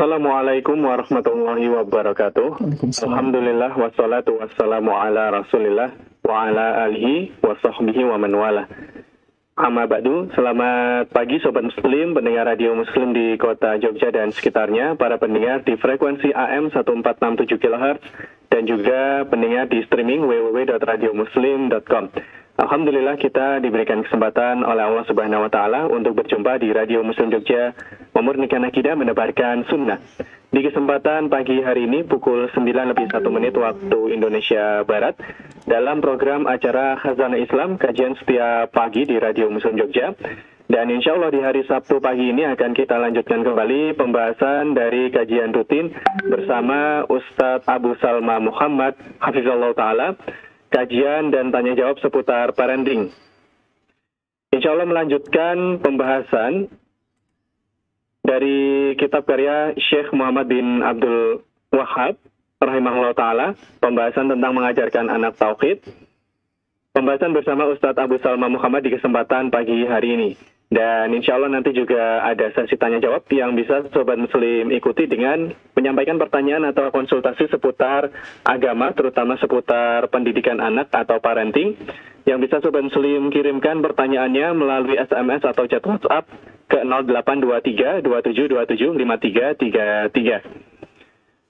Assalamualaikum warahmatullahi wabarakatuh. Alhamdulillah wassalatu wassalamu ala Rasulillah wa ala alihi wa sahbihi wa man wala. Amma ba'du, selamat pagi Sobat Muslim, pendengar Radio Muslim di kota Jogja dan sekitarnya, para pendengar di frekuensi AM 1467 kHz, dan juga pendengar di streaming www.radiomuslim.com. Alhamdulillah kita diberikan kesempatan oleh Allah Subhanahu wa taala untuk berjumpa di Radio Muslim Jogja memurnikan akidah menebarkan sunnah. Di kesempatan pagi hari ini pukul 9 lebih 1 menit waktu Indonesia Barat dalam program acara Khazanah Islam kajian setiap pagi di Radio Muslim Jogja. Dan insya Allah di hari Sabtu pagi ini akan kita lanjutkan kembali pembahasan dari kajian rutin bersama Ustadz Abu Salma Muhammad Hafizullah Ta'ala kajian dan tanya jawab seputar parenting. Insya Allah melanjutkan pembahasan dari kitab karya Syekh Muhammad bin Abdul Wahab rahimahullah taala pembahasan tentang mengajarkan anak tauhid. Pembahasan bersama Ustadz Abu Salma Muhammad di kesempatan pagi hari ini. Dan insya Allah nanti juga ada sesi tanya jawab yang bisa Sobat Muslim ikuti dengan menyampaikan pertanyaan atau konsultasi seputar agama, terutama seputar pendidikan anak atau parenting. Yang bisa Sobat Muslim kirimkan pertanyaannya melalui SMS atau chat WhatsApp ke 0823 2727 5333.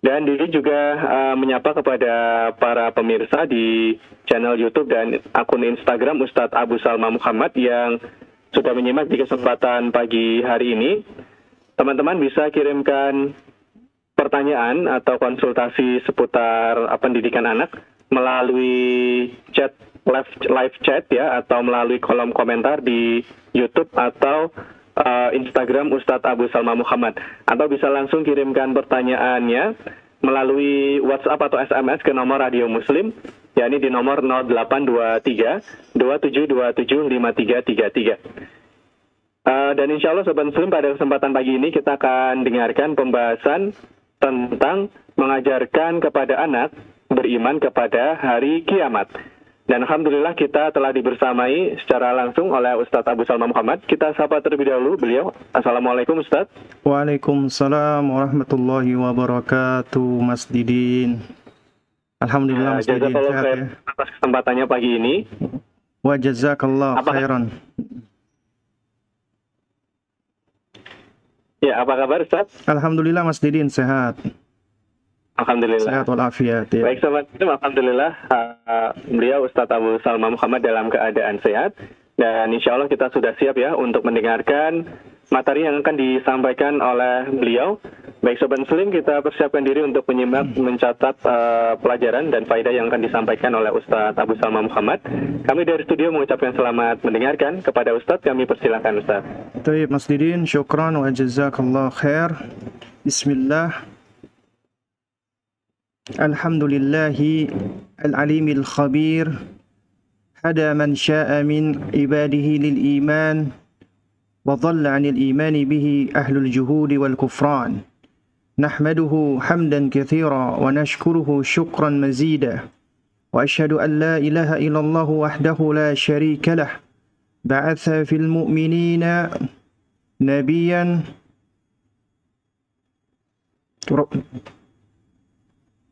Dan diri juga uh, menyapa kepada para pemirsa di channel YouTube dan akun Instagram Ustadz Abu Salma Muhammad yang sudah menyimak di kesempatan pagi hari ini. Teman-teman bisa kirimkan pertanyaan atau konsultasi seputar pendidikan anak melalui chat live, live chat ya atau melalui kolom komentar di YouTube atau uh, Instagram Ustadz Abu Salma Muhammad atau bisa langsung kirimkan pertanyaannya melalui WhatsApp atau SMS ke nomor Radio Muslim yakni di nomor 0823 2727 5333. Uh, dan insya Allah Sobat Muslim pada kesempatan pagi ini kita akan dengarkan pembahasan tentang mengajarkan kepada anak beriman kepada hari kiamat. Dan Alhamdulillah kita telah dibersamai secara langsung oleh Ustadz Abu Salma Muhammad. Kita sapa terlebih dahulu beliau. Assalamualaikum Ustadz. Waalaikumsalam warahmatullahi wabarakatuh Mas Didin. Alhamdulillah Mas Didin sehat ya. Atas kesempatannya pagi ini. Wa jazakallah khairan. Ya, apa kabar Ustaz? Alhamdulillah Mas Didin sehat. Alhamdulillah. Sehat walafiat ya. Baik sobat, alhamdulillah uh, beliau Ustadz Abu Salma Muhammad dalam keadaan sehat dan insya Allah kita sudah siap ya untuk mendengarkan materi yang akan disampaikan oleh beliau. Baik Sobat Muslim, kita persiapkan diri untuk menyimak, mencatat uh, pelajaran dan faedah yang akan disampaikan oleh Ustadz Abu Salma Muhammad. Kami dari studio mengucapkan selamat mendengarkan. Kepada Ustadz, kami persilahkan Ustadz. Baik Mas Didin, syukran wa jazakallah khair. Bismillah. Alhamdulillahi al-alimil khabir. Hada man sya'a min ibadihi lil iman. وضل عن الإيمان به أهل الجهود والكفران. نحمده حمدا كثيرا ونشكره شكرا مزيدا. وأشهد أن لا إله إلا الله وحده لا شريك له. بعث في المؤمنين نبيا.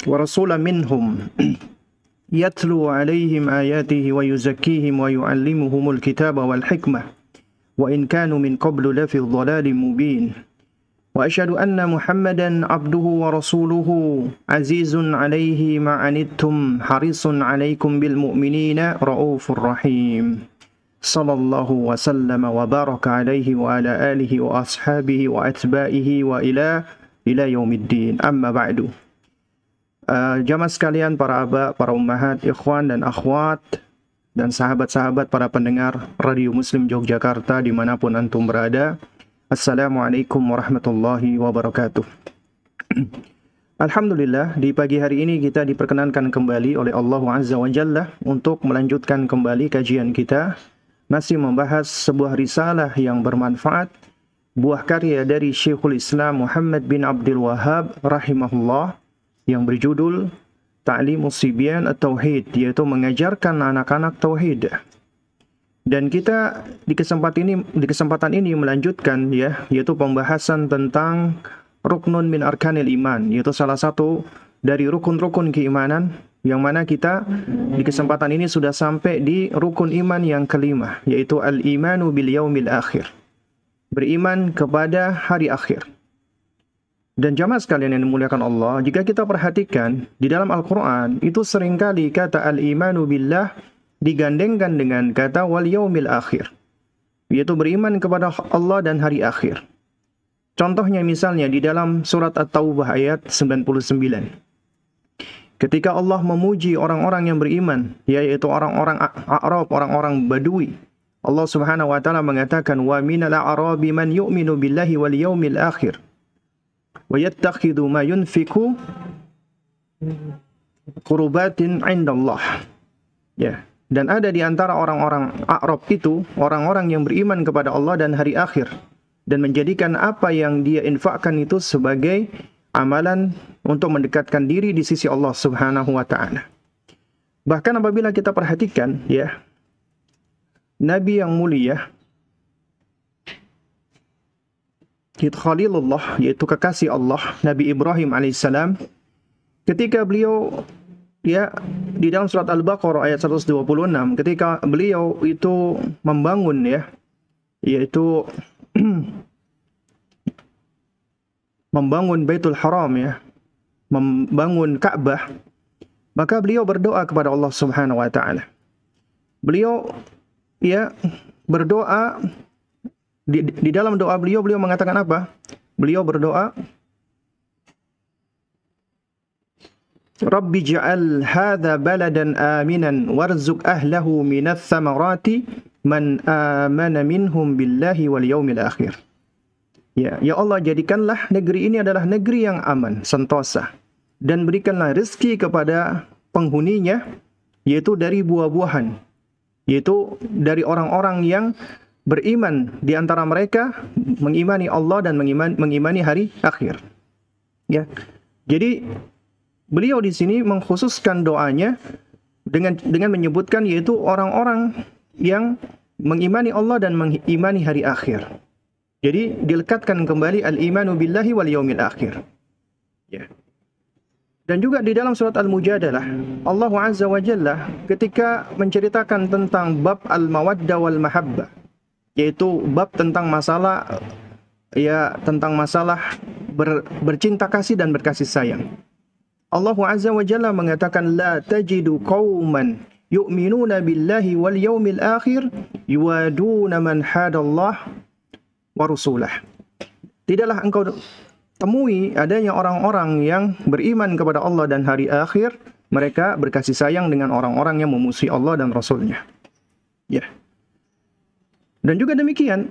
ورسولا منهم يتلو عليهم آياته ويزكيهم ويعلمهم الكتاب والحكمة. وإن كانوا من قبل لفي ضلال مبين. وأشهد أن محمدا عبده ورسوله عزيز عليه ما عنتم حريص عليكم بالمؤمنين رؤوف رحيم. صلى الله وسلم وبارك عليه وعلى آله وأصحابه وأتباعه وإلى إلى يوم الدين. أما بعد. Uh, jamaah sekalian, para abah, para ummahat, ikhwan dan akhwat, dan sahabat-sahabat para pendengar Radio Muslim Yogyakarta di mana pun antum berada. Assalamualaikum warahmatullahi wabarakatuh. Alhamdulillah, di pagi hari ini kita diperkenankan kembali oleh Allah Azza wa Jalla untuk melanjutkan kembali kajian kita. Masih membahas sebuah risalah yang bermanfaat, buah karya dari Syekhul Islam Muhammad bin Abdul Wahab rahimahullah yang berjudul Ta'limus Sibyan At-Tauhid yaitu mengajarkan anak-anak tauhid. Dan kita di kesempatan ini di kesempatan ini melanjutkan ya yaitu pembahasan tentang ruknun min arkanil iman, yaitu salah satu dari rukun-rukun keimanan yang mana kita di kesempatan ini sudah sampai di rukun iman yang kelima, yaitu al-imanu bil yaumil akhir. Beriman kepada hari akhir. Dan jamaah sekalian yang dimuliakan Allah, jika kita perhatikan di dalam Al-Quran, itu sering kali kata al-imanu billah digandengkan dengan kata wal yaumil akhir. Yaitu beriman kepada Allah dan hari akhir. Contohnya misalnya di dalam surat At-Taubah ayat 99. Ketika Allah memuji orang-orang yang beriman, yaitu orang-orang Arab, orang-orang Badui, Allah Subhanahu wa taala mengatakan wa minal a'rabi man yu'minu billahi wal yaumil akhir wa yattakhidhu ma yunfiku qurbatin indallah. Ya. Dan ada di antara orang-orang Arab itu orang-orang yang beriman kepada Allah dan hari akhir dan menjadikan apa yang dia infakkan itu sebagai amalan untuk mendekatkan diri di sisi Allah Subhanahu wa taala. Bahkan apabila kita perhatikan ya Nabi yang mulia yaitu Khalilullah, yaitu kekasih Allah, Nabi Ibrahim alaihissalam, ketika beliau ya di dalam surat Al-Baqarah ayat 126, ketika beliau itu membangun ya, yaitu membangun Baitul Haram ya, membangun Ka'bah, maka beliau berdoa kepada Allah Subhanahu wa taala. Beliau ya berdoa di, di dalam doa beliau beliau mengatakan apa? Beliau berdoa Rabbi ja'al hadha baladan aminan warzuq ahlahu minats thamarati man amana minhum billahi wal yaumil akhir. Ya, ya Allah jadikanlah negeri ini adalah negeri yang aman, sentosa dan berikanlah rezeki kepada penghuninya yaitu dari buah-buahan yaitu dari orang-orang yang beriman di antara mereka mengimani Allah dan mengimani, mengimani hari akhir. Ya. Jadi beliau di sini mengkhususkan doanya dengan dengan menyebutkan yaitu orang-orang yang mengimani Allah dan mengimani hari akhir. Jadi dilekatkan kembali al-imanu billahi wal yaumil akhir. Ya. Dan juga di dalam surat Al-Mujadalah, Allah Azza wa Jalla ketika menceritakan tentang bab al-mawaddah wal mahabbah yaitu bab tentang masalah ya tentang masalah ber, bercinta kasih dan berkasih sayang. Allah Azza wa Jalla mengatakan la tajidu qauman yu'minuna billahi wal yaumil akhir yuwaduna man hadallah wa rusulah. Tidaklah engkau temui adanya orang-orang yang beriman kepada Allah dan hari akhir, mereka berkasih sayang dengan orang-orang yang memusuhi Allah dan Rasulnya. Ya. Yeah. Dan juga demikian,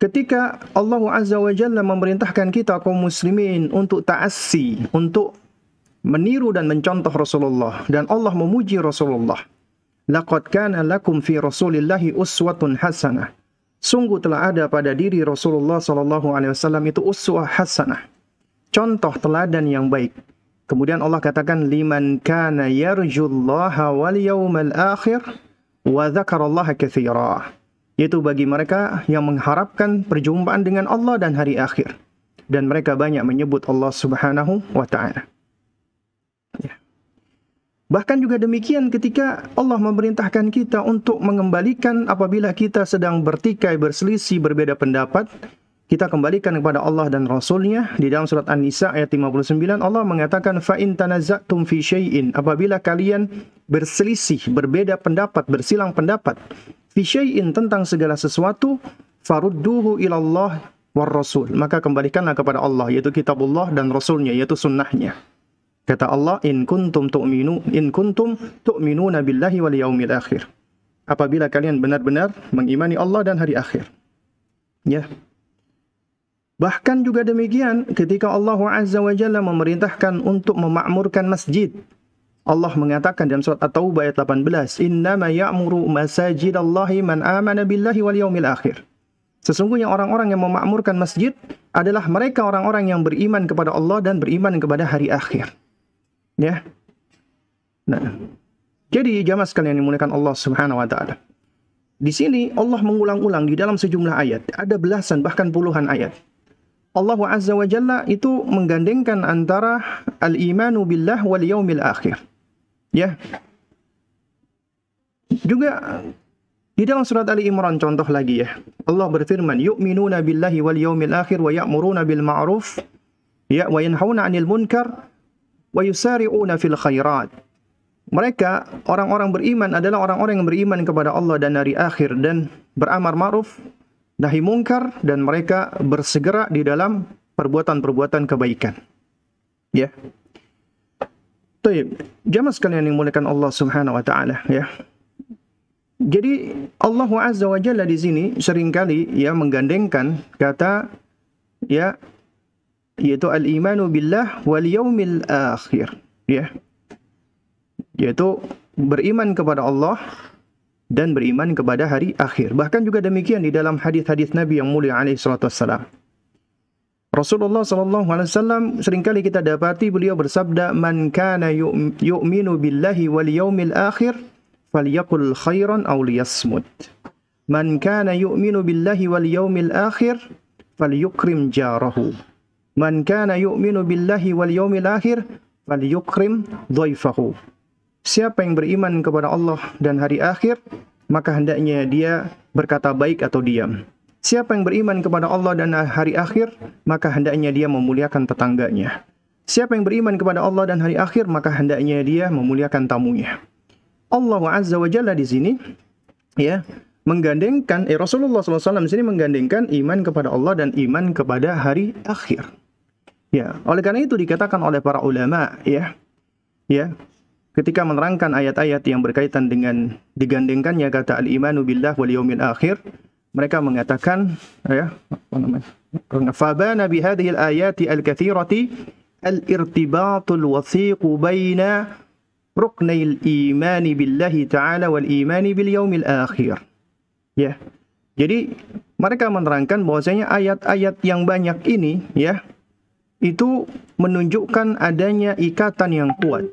ketika Allah Azza wa Jalla memerintahkan kita kaum muslimin untuk ta'assi, untuk meniru dan mencontoh Rasulullah dan Allah memuji Rasulullah. Laqad kana lakum fi Rasulillahi uswatun hasanah. Sungguh telah ada pada diri Rasulullah sallallahu alaihi wasallam itu uswah hasanah. Contoh teladan yang baik. Kemudian Allah katakan liman kana yarjullaha wal yawmal akhir wa dzakarallaha katsira yaitu bagi mereka yang mengharapkan perjumpaan dengan Allah dan hari akhir dan mereka banyak menyebut Allah Subhanahu wa taala. Ya. Bahkan juga demikian ketika Allah memerintahkan kita untuk mengembalikan apabila kita sedang bertikai, berselisih, berbeda pendapat, kita kembalikan kepada Allah dan Rasulnya di dalam surat An-Nisa ayat 59 Allah mengatakan fa in syai'in apabila kalian berselisih berbeda pendapat bersilang pendapat fi syai'in tentang segala sesuatu farudduhu ilallah war rasul maka kembalikanlah kepada Allah yaitu kitabullah dan rasulnya yaitu sunnahnya. Kata Allah in kuntum tu'minu in kuntum tu'minuna billahi wal yaumil akhir. Apabila kalian benar-benar mengimani Allah dan hari akhir. Ya. Bahkan juga demikian ketika Allah Azza wa Jalla memerintahkan untuk memakmurkan masjid Allah mengatakan dalam surat At-Taubah ayat 18, "Innama ya'muru masajidallahi man amana billahi wal yaumil akhir." Sesungguhnya orang-orang yang memakmurkan masjid adalah mereka orang-orang yang beriman kepada Allah dan beriman kepada hari akhir. Ya. Nah, jadi jamaah sekalian yang dimuliakan Allah Subhanahu wa taala. Di sini Allah mengulang-ulang di dalam sejumlah ayat, ada belasan bahkan puluhan ayat. Allah Azza wa Jalla itu menggandengkan antara al-imanu billah wal yaumil akhir. Ya. Juga di dalam surat Ali Imran contoh lagi ya. Allah berfirman, "Yu'minuna billahi wal yaumil akhir wa ya'muruna bil ma'ruf ya wa yanhauna 'anil munkar wa yusari'una fil khairat." Mereka orang-orang beriman adalah orang-orang yang beriman kepada Allah dan hari akhir dan beramar ma'ruf, nahi mungkar dan mereka bersegera di dalam perbuatan-perbuatan kebaikan. Ya. Baik, jamaah sekalian yang dimuliakan Allah Subhanahu wa taala ya. Jadi Allah Azza wa Jalla di sini sering kali ya menggandengkan kata ya yaitu al-imanu billah wal yaumil akhir ya. Yaitu beriman kepada Allah dan beriman kepada hari akhir. Bahkan juga demikian di dalam hadis-hadis Nabi yang mulia alaihi salatu wassalam. Rasulullah sallallahu alaihi wasallam sering kali kita dapati beliau bersabda man kana yu'minu billahi wal yaumil akhir falyakul khairan aw liyasmut. Man kana yu'minu billahi wal yawmil akhir falyukrim jarahu. Man kana yu'minu billahi wal yawmil akhir falyukrim dhaifahu. Siapa yang beriman kepada Allah dan hari akhir, maka hendaknya dia berkata baik atau diam. Siapa yang beriman kepada Allah dan hari akhir, maka hendaknya dia memuliakan tetangganya. Siapa yang beriman kepada Allah dan hari akhir, maka hendaknya dia memuliakan tamunya. Allah Azza wa Jalla di sini ya menggandengkan eh, Rasulullah SAW di sini menggandengkan iman kepada Allah dan iman kepada hari akhir. Ya, oleh karena itu dikatakan oleh para ulama ya, ya, ketika menerangkan ayat-ayat yang berkaitan dengan digandengkannya kata al-imanu billah wal yaumil akhir, mereka mengatakan ya, apa namanya? Fabana bi hadhihi al-ayati al-kathirati al-irtibatul wathiq baina ruknail imani billahi ta'ala wal imani bil yaumil akhir. Ya. Jadi mereka menerangkan bahwasanya ayat-ayat yang banyak ini ya itu menunjukkan adanya ikatan yang kuat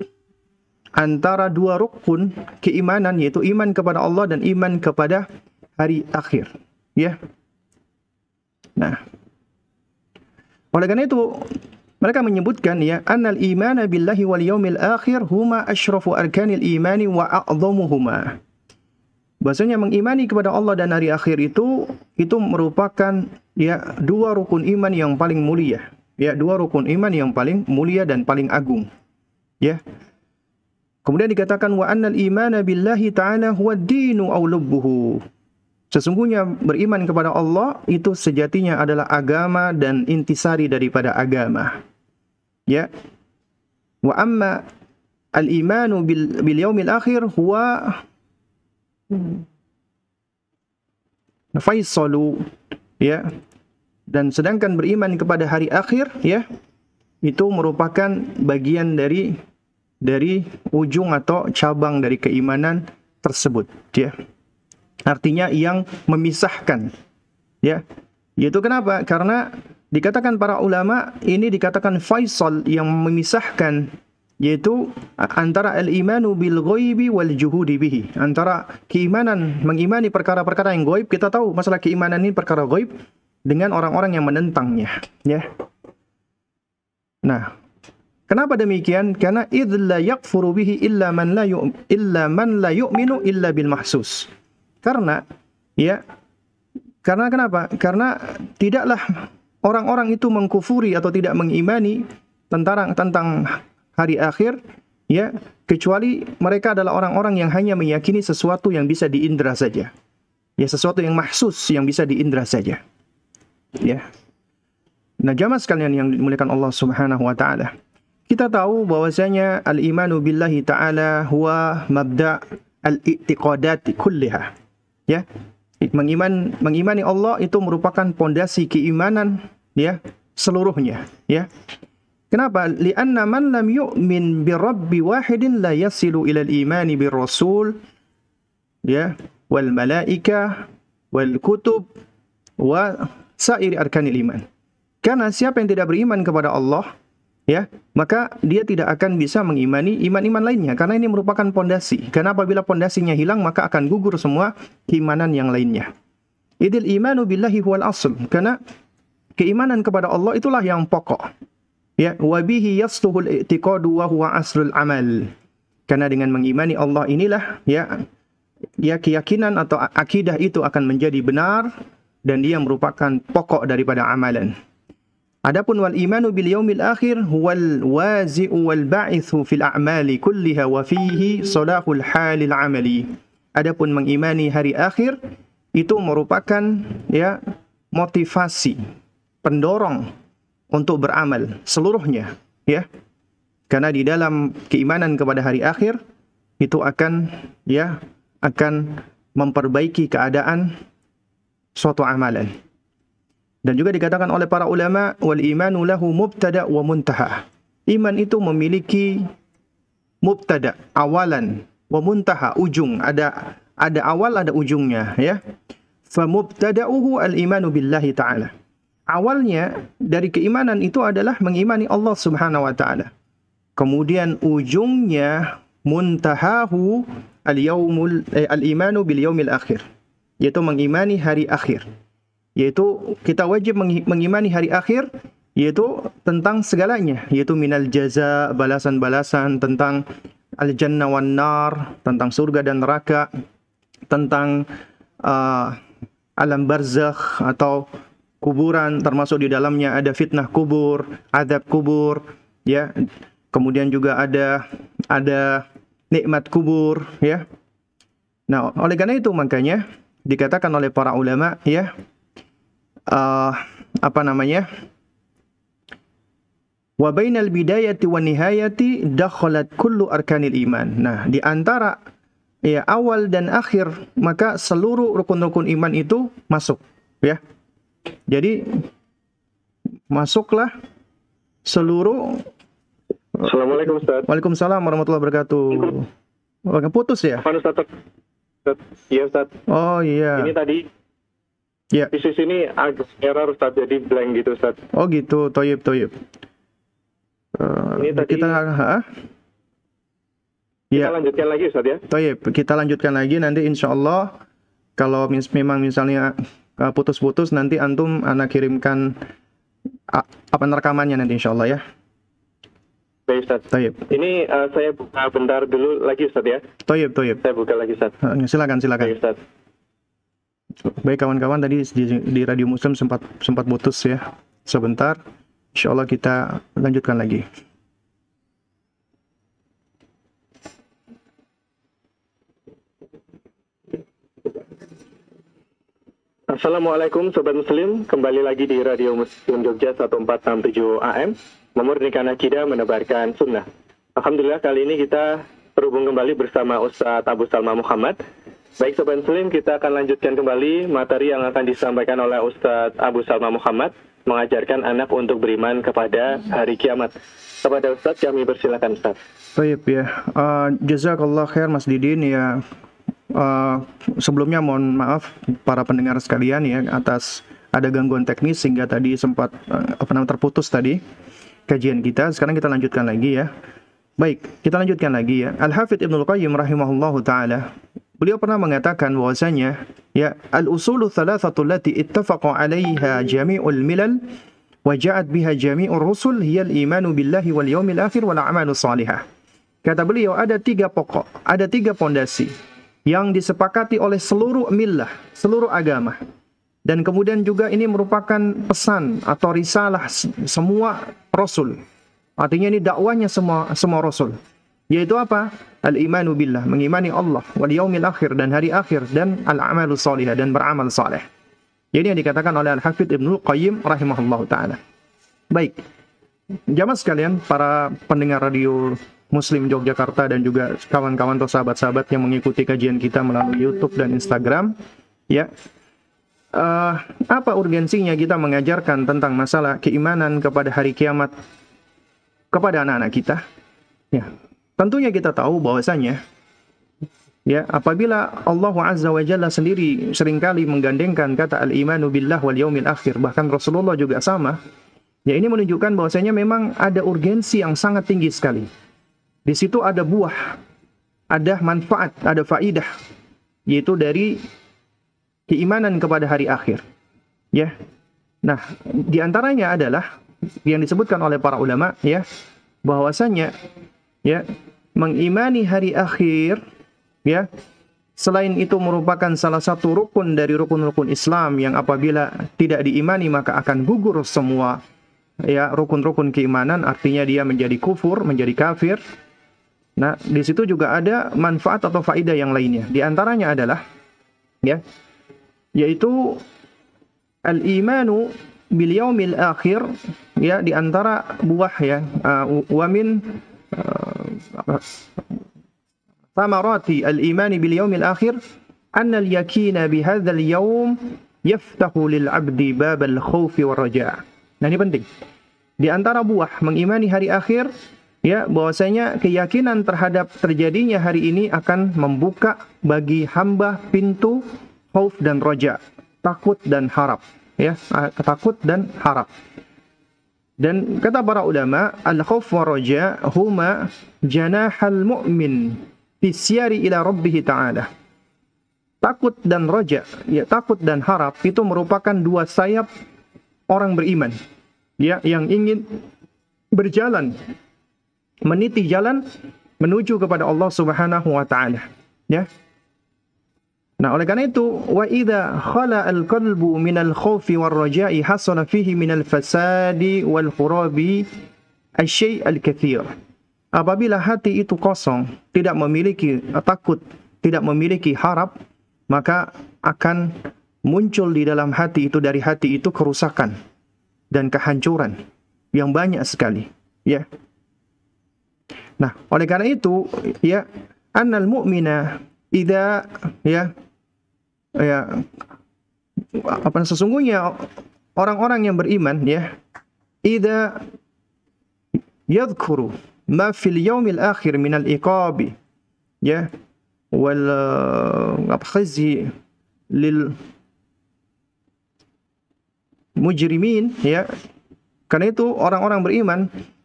antara dua rukun keimanan yaitu iman kepada Allah dan iman kepada hari akhir ya nah oleh karena itu mereka menyebutkan ya annal imana billahi wal yaumil akhir huma asyrafu arkanil imani wa a'dhamuhuma. Bahasanya mengimani kepada Allah dan hari akhir itu itu merupakan ya dua rukun iman yang paling mulia. Ya, dua rukun iman yang paling mulia dan paling agung. Ya. Kemudian dikatakan wa annal imana billahi ta'ala huwa dinu aw lubbuhu. Sesungguhnya beriman kepada Allah itu sejatinya adalah agama dan intisari daripada agama. Ya. Wa amma al-imanu bil, bil yaumil akhir huwa faisalu ya. Dan sedangkan beriman kepada hari akhir ya itu merupakan bagian dari dari ujung atau cabang dari keimanan tersebut ya. Artinya yang memisahkan ya. Yaitu kenapa? Karena Dikatakan para ulama ini dikatakan faisal yang memisahkan yaitu antara al-imanu bil ghaibi wal juhudi bihi. Antara keimanan mengimani perkara-perkara yang gaib, kita tahu masalah keimanan ini perkara gaib dengan orang-orang yang menentangnya, ya. Nah, kenapa demikian? Karena idz la yakfuru bihi illa man la illa man la yu'minu illa bil mahsus. Karena ya karena kenapa? Karena tidaklah orang-orang itu mengkufuri atau tidak mengimani tentang tentang hari akhir ya kecuali mereka adalah orang-orang yang hanya meyakini sesuatu yang bisa diindra saja. Ya sesuatu yang mahsus yang bisa diindra saja. Ya. Nah jamaah sekalian yang dimuliakan Allah Subhanahu wa taala. Kita tahu bahwasanya al-imanu billahi taala huwa mabda al-i'tiqadat kulliha ya. Mengiman mengimani Allah itu merupakan pondasi keimanan ya seluruhnya ya. Kenapa? Lianna man lam yu'min bi rabbi wahidin la yasilu ila al-imani bir rasul ya wal malaika wal kutub wa sairi arkanil iman. Karena siapa yang tidak beriman kepada Allah ya maka dia tidak akan bisa mengimani iman-iman lainnya karena ini merupakan pondasi karena apabila pondasinya hilang maka akan gugur semua keimanan yang lainnya idil imanu billahi huwal asl karena keimanan kepada Allah itulah yang pokok. Ya, wa bihi yasluhul i'tiqadu wa huwa aslul amal. Karena dengan mengimani Allah inilah ya ya keyakinan atau akidah itu akan menjadi benar dan dia merupakan pokok daripada amalan. Adapun wal imanu bil yaumil akhir wal wazi'u wal ba'ithu fil a'mali kulliha wa fihi salahul halil amali. Adapun mengimani hari akhir itu merupakan ya motivasi pendorong untuk beramal seluruhnya ya. Karena di dalam keimanan kepada hari akhir itu akan ya akan memperbaiki keadaan suatu amalan. Dan juga dikatakan oleh para ulama wal imanu lahu mubtada wa muntaha. Iman itu memiliki mubtada, awalan, wa muntaha, ujung. Ada ada awal, ada ujungnya, ya. Fa mubtada'uhu al-imanu billahi ta'ala. Awalnya dari keimanan itu adalah mengimani Allah Subhanahu wa taala. Kemudian ujungnya muntahahu al-yaumul eh, al-imanu bil yaumil akhir, yaitu mengimani hari akhir yaitu kita wajib mengimani hari akhir yaitu tentang segalanya yaitu minal jaza balasan-balasan tentang al jannah wan nar tentang surga dan neraka tentang uh, alam barzakh atau kuburan termasuk di dalamnya ada fitnah kubur adab kubur ya. Kemudian juga ada ada nikmat kubur ya. Nah oleh karena itu makanya dikatakan oleh para ulama ya uh, apa namanya? Wa bainal bidayati wan nihayati dakhalat kullu arkanil iman. Nah, di antara ya awal dan akhir maka seluruh rukun-rukun iman itu masuk, ya. Jadi masuklah seluruh Assalamualaikum Ustaz. Waalaikumsalam warahmatullahi wabarakatuh. Oke, putus ya? Ustaz? Iya Ustaz. Oh iya. Ini tadi Ya. Di sini agak error Ustaz, jadi blank gitu Ustaz. Oh gitu, toyib, toyib. Uh, ini tadi kita, ha? Kita ya. lanjutkan lagi Ustaz ya. Toyib, kita lanjutkan lagi nanti insya Allah kalau mis memang misalnya uh, putus-putus nanti antum anak kirimkan uh, apa rekamannya nanti insya Allah ya. Baik Ustaz. Toyib. Ini uh, saya buka bentar dulu lagi Ustaz ya. Toyib, toyib. Saya buka lagi Ustaz. Uh, silakan, silakan. Baik Ustaz. Baik kawan-kawan tadi di, di Radio Muslim sempat sempat putus ya sebentar. Insya Allah kita lanjutkan lagi. Assalamualaikum Sobat Muslim, kembali lagi di Radio Muslim Jogja 1467 AM, memurnikan akidah menebarkan sunnah. Alhamdulillah kali ini kita berhubung kembali bersama Ustadz Abu Salma Muhammad Baik Sobat Muslim, kita akan lanjutkan kembali materi yang akan disampaikan oleh Ustadz Abu Salma Muhammad mengajarkan anak untuk beriman kepada hari kiamat. Kepada Ustadz, kami persilakan Ustadz. Baik ya, uh, jazakallah khair Mas Didin ya. Uh, sebelumnya mohon maaf para pendengar sekalian ya atas ada gangguan teknis sehingga tadi sempat uh, apa namanya terputus tadi kajian kita. Sekarang kita lanjutkan lagi ya. Baik, kita lanjutkan lagi ya. Al-Hafidh Ibnu Qayyim rahimahullahu taala Beliau pernah mengatakan bahwasanya ya al-usulu thalathatu allati ittafaqa 'alaiha jami'ul milal wa ja'at biha jami'ur rusul hiya al-imanu billahi wal yawmil akhir wal a'malu salihah. Kata beliau ada tiga pokok, ada tiga pondasi yang disepakati oleh seluruh millah, seluruh agama. Dan kemudian juga ini merupakan pesan atau risalah semua rasul. Artinya ini dakwanya semua semua rasul. Yaitu apa? Al-imanu billah, mengimani Allah, wal yaumil akhir dan hari akhir dan al-amalu salihah dan beramal saleh. Jadi yang dikatakan oleh Al-Hafidh Ibnu Qayyim rahimahullah taala. Baik. Jamaah sekalian, para pendengar radio Muslim Yogyakarta dan juga kawan-kawan atau sahabat-sahabat yang mengikuti kajian kita melalui YouTube dan Instagram, ya. Uh, apa urgensinya kita mengajarkan tentang masalah keimanan kepada hari kiamat kepada anak-anak kita? Ya, Tentunya kita tahu bahwasanya ya apabila Allah Azza wa Jalla sendiri sering kali menggandengkan kata al-imanu billah wal yaumil akhir bahkan Rasulullah juga sama ya ini menunjukkan bahwasanya memang ada urgensi yang sangat tinggi sekali. Di situ ada buah ada manfaat ada faidah yaitu dari keimanan kepada hari akhir ya. Nah, di antaranya adalah yang disebutkan oleh para ulama ya bahwasanya ya mengimani hari akhir ya selain itu merupakan salah satu rukun dari rukun-rukun Islam yang apabila tidak diimani maka akan gugur semua ya rukun-rukun keimanan artinya dia menjadi kufur, menjadi kafir. Nah, di situ juga ada manfaat atau faidah yang lainnya. Di antaranya adalah ya yaitu al-imanu bil yaumil akhir ya di antara buah ya uh, wa min uh, ثمرات الإيمان باليوم الآخر أن اليقين بهذا اليوم يفتح للعبد باب الخوف والرجاء. Nah ini penting. Di antara buah mengimani hari akhir ya bahwasanya keyakinan terhadap terjadinya hari ini akan membuka bagi hamba pintu khauf dan roja, takut dan harap ya takut dan harap dan kata para ulama al khauf wa raja huma janahal mu'min fisyari ila rabbih ta'ala. Takut dan roja ya takut dan harap itu merupakan dua sayap orang beriman ya yang ingin berjalan meniti jalan menuju kepada Allah Subhanahu wa taala ya Nah, oleh karena itu, wa idza khala al-qalbu min al-khawfi war-raja'i hasala fihi min al-fasadi wal-khurabi asy al-katsir. Apabila hati itu kosong, tidak memiliki takut, tidak memiliki harap, maka akan muncul di dalam hati itu dari hati itu kerusakan dan kehancuran yang banyak sekali, ya. Nah, oleh karena itu, ya, annal mu'mina idza ya ya apa sesungguhnya orang-orang yang beriman ya idza yadhkuru ma fil yaumil akhir min al iqabi ya wal khizi lil mujrimin ya. Karena itu orang-orang beriman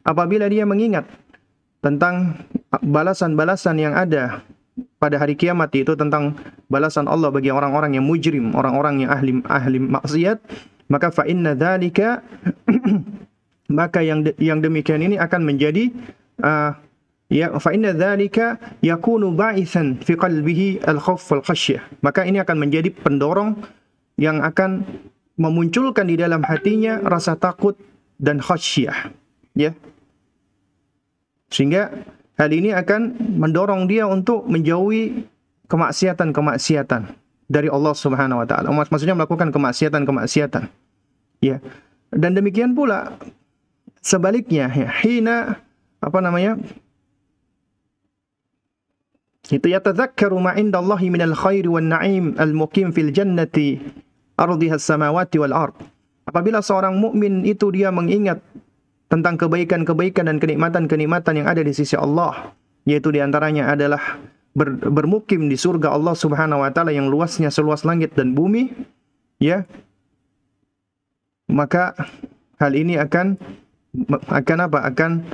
apabila dia mengingat tentang balasan-balasan yang ada pada hari kiamat itu tentang balasan Allah bagi orang-orang yang mujrim, orang-orang yang ahli ahli maksiat, maka fa inna dzalika maka yang de, yang demikian ini akan menjadi uh, ya fa inna dzalika yakunu ba'ithan fi qalbihi al-khauf wal khasyah. Maka ini akan menjadi pendorong yang akan memunculkan di dalam hatinya rasa takut dan khasyah. Ya. Sehingga Hal ini akan mendorong dia untuk menjauhi kemaksiatan-kemaksiatan dari Allah Subhanahu wa taala. Maksudnya melakukan kemaksiatan-kemaksiatan. Ya. Dan demikian pula sebaliknya ya, hina apa namanya? Itu ya tadzakkaru ma indallahi minal khairi wan na'im al-muqim fil jannati ardiha as-samawati wal ard. Apabila seorang mukmin itu dia mengingat tentang kebaikan-kebaikan dan kenikmatan-kenikmatan yang ada di sisi Allah, yaitu di antaranya adalah ber, bermukim di surga Allah Subhanahu wa taala yang luasnya seluas langit dan bumi, ya. Maka hal ini akan akan apa? Akan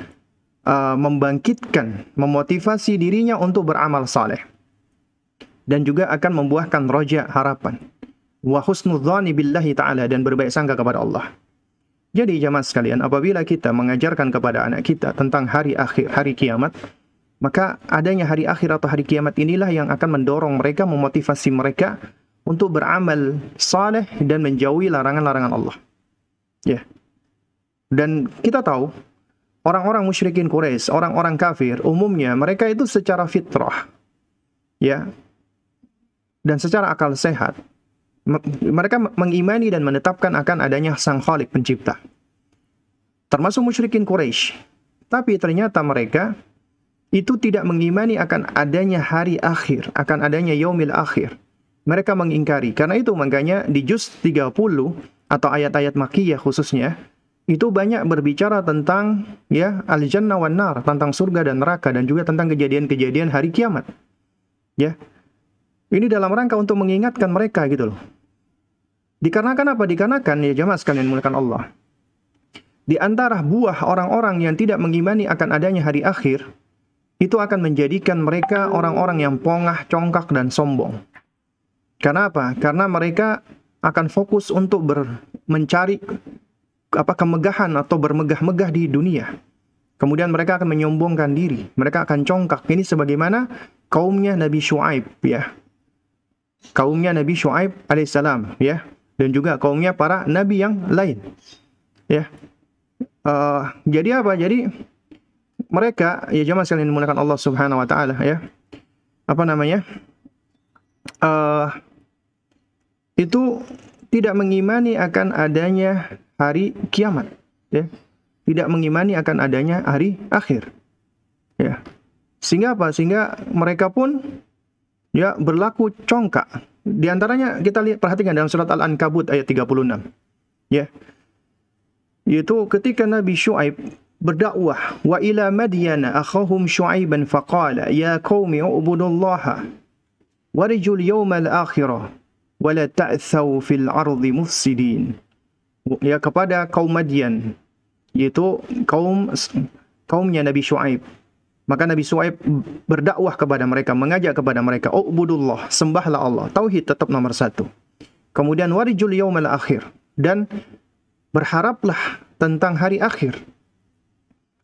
uh, membangkitkan, memotivasi dirinya untuk beramal saleh. Dan juga akan membuahkan roja harapan. Wa husnudzani billahi ta'ala dan berbaik sangka kepada Allah. Jadi jamaah sekalian, apabila kita mengajarkan kepada anak kita tentang hari akhir, hari kiamat, maka adanya hari akhir atau hari kiamat inilah yang akan mendorong mereka, memotivasi mereka untuk beramal saleh dan menjauhi larangan-larangan Allah. Ya. Dan kita tahu orang-orang musyrikin Quraisy, orang-orang kafir, umumnya mereka itu secara fitrah ya dan secara akal sehat mereka mengimani dan menetapkan akan adanya sang khalik pencipta. Termasuk musyrikin Quraisy. Tapi ternyata mereka itu tidak mengimani akan adanya hari akhir, akan adanya yaumil akhir. Mereka mengingkari. Karena itu makanya di juz 30 atau ayat-ayat makiyah khususnya itu banyak berbicara tentang ya al-jannah wan nar, tentang surga dan neraka dan juga tentang kejadian-kejadian hari kiamat. Ya. Ini dalam rangka untuk mengingatkan mereka gitu loh. Dikarenakan apa? Dikarenakan ya jemaah sekalian mulakan Allah. Di antara buah orang-orang yang tidak mengimani akan adanya hari akhir, itu akan menjadikan mereka orang-orang yang pongah, congkak, dan sombong. Karena apa? Karena mereka akan fokus untuk ber, mencari apa kemegahan atau bermegah-megah di dunia. Kemudian mereka akan menyombongkan diri, mereka akan congkak. Ini sebagaimana kaumnya Nabi Shu'aib ya. Kaumnya Nabi Shu'aib alaihissalam ya dan juga kaumnya para nabi yang lain. Ya. Uh, jadi apa? Jadi mereka ya jemaah sekalian menggunakan Allah Subhanahu wa taala ya. Apa namanya? Uh, itu tidak mengimani akan adanya hari kiamat, ya. Tidak mengimani akan adanya hari akhir. Ya. Sehingga apa? Sehingga mereka pun ya berlaku congkak. Di antaranya kita lihat perhatikan dalam surat Al-Ankabut ayat 36. Ya. Yaitu ketika Nabi Syuaib berdakwah wa ila madyana akhahum syuaiban faqala ya qaumi ubudullaha warjul yawmal akhirah wa la ta'thaw fil ardi mufsidin ya kepada kaum Madian yaitu kaum kaumnya Nabi Syuaib maka Nabi Syuaib berdakwah kepada mereka mengajak kepada mereka ubudullah sembahlah Allah. Tauhid tetap nomor satu. Kemudian warijul yaumal akhir. Dan berharaplah tentang hari akhir.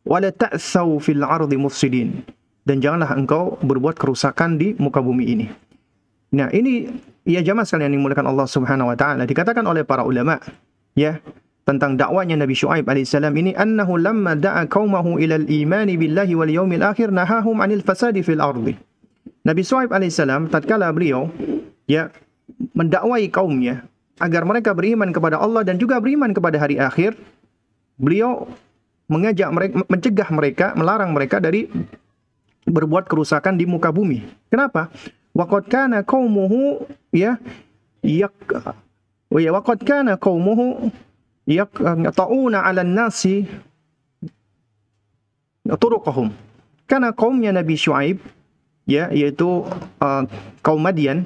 Wala ta'tsaw fil ardi mufsidin. Dan janganlah engkau berbuat kerusakan di muka bumi ini. Nah, ini ya jamaah sekalian yang dimuliakan Allah Subhanahu wa taala dikatakan oleh para ulama ya tentang dakwanya Nabi Shu'aib alaihissalam ini annahu lamma da'a qaumahu ila al-iman billahi wal yawmil akhir nahahum 'anil fasadi fil ardi. Nabi Shu'aib alaihissalam tatkala beliau ya mendakwai kaumnya agar mereka beriman kepada Allah dan juga beriman kepada hari akhir, beliau mengajak mereka, mencegah mereka, melarang mereka dari berbuat kerusakan di muka bumi. Kenapa? Waqad kana qaumuhu ya yak wa ya waqad kana qaumuhu yaqta'una 'ala an-nasi turuqahum. Karena kaumnya Nabi Syuaib ya yaitu uh, kaum Madian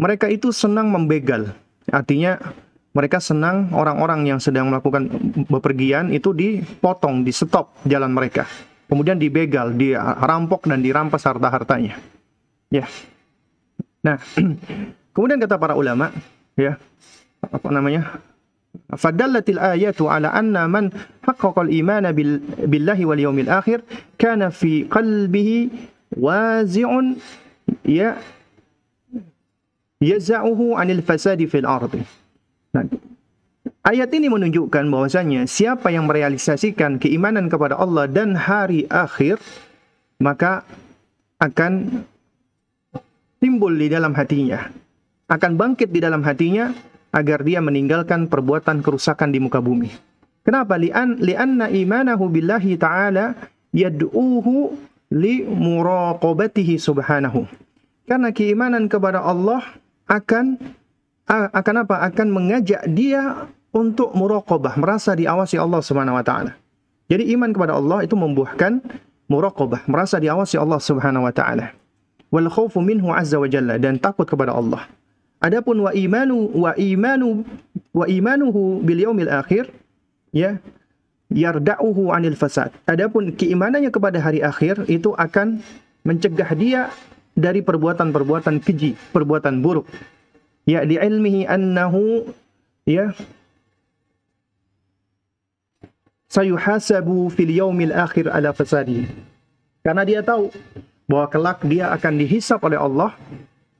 mereka itu senang membegal. Artinya mereka senang orang-orang yang sedang melakukan bepergian itu dipotong, di stop jalan mereka. Kemudian dibegal, dirampok dan dirampas harta-hartanya. Ya. Nah, kemudian kata para ulama, ya, apa namanya? Fadallatil ayatu ala anna man haqqaqal imana bil, billahi wal yawmil akhir kana fi qalbihi wazi'un ya yaza'uhu anil fasadi fil ardi. Ayat ini menunjukkan bahwasanya siapa yang merealisasikan keimanan kepada Allah dan hari akhir maka akan timbul di dalam hatinya, akan bangkit di dalam hatinya agar dia meninggalkan perbuatan kerusakan di muka bumi. Kenapa? Li'an li'anna imanahu billahi ta'ala yad'uhu li muraqabatihi subhanahu. Karena keimanan kepada Allah akan akan apa? Akan mengajak dia untuk muraqabah, merasa diawasi Allah Subhanahu wa taala. Jadi iman kepada Allah itu membuahkan muraqabah, merasa diawasi Allah Subhanahu wa taala. Wal khaufu minhu azza wa jalla dan takut kepada Allah. Adapun wa imanu wa imanu wa imanuhu bil yaumil akhir ya yarda'uhu anil fasad. Adapun keimanannya kepada hari akhir itu akan mencegah dia dari perbuatan-perbuatan keji, perbuatan buruk ya di ilmihi annahu ya sayuhasabu fil yaumil akhir ala fasadi karena dia tahu bahwa kelak dia akan dihisap oleh Allah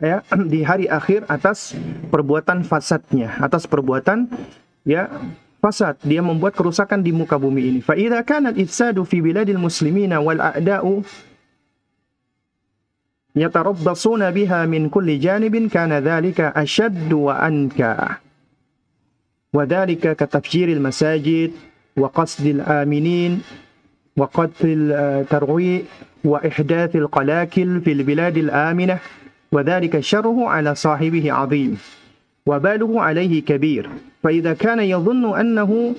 ya di hari akhir atas perbuatan fasadnya, atas perbuatan ya fasad. Dia membuat kerusakan di muka bumi ini. Fa idza kanat ifsadu fi biladil muslimina wal a'da'u yatarabbasuna biha min kulli janibin kana dhalika ashaddu wa anka. Wa dhalika katafjiril masajid wa qasdil aminin wa qatlil eh, tarwi wa ihdathil qalakil fil biladil aminah. وذلك شره على صاحبه عظيم وباله عليه كبير. فإذا كان يظن أنه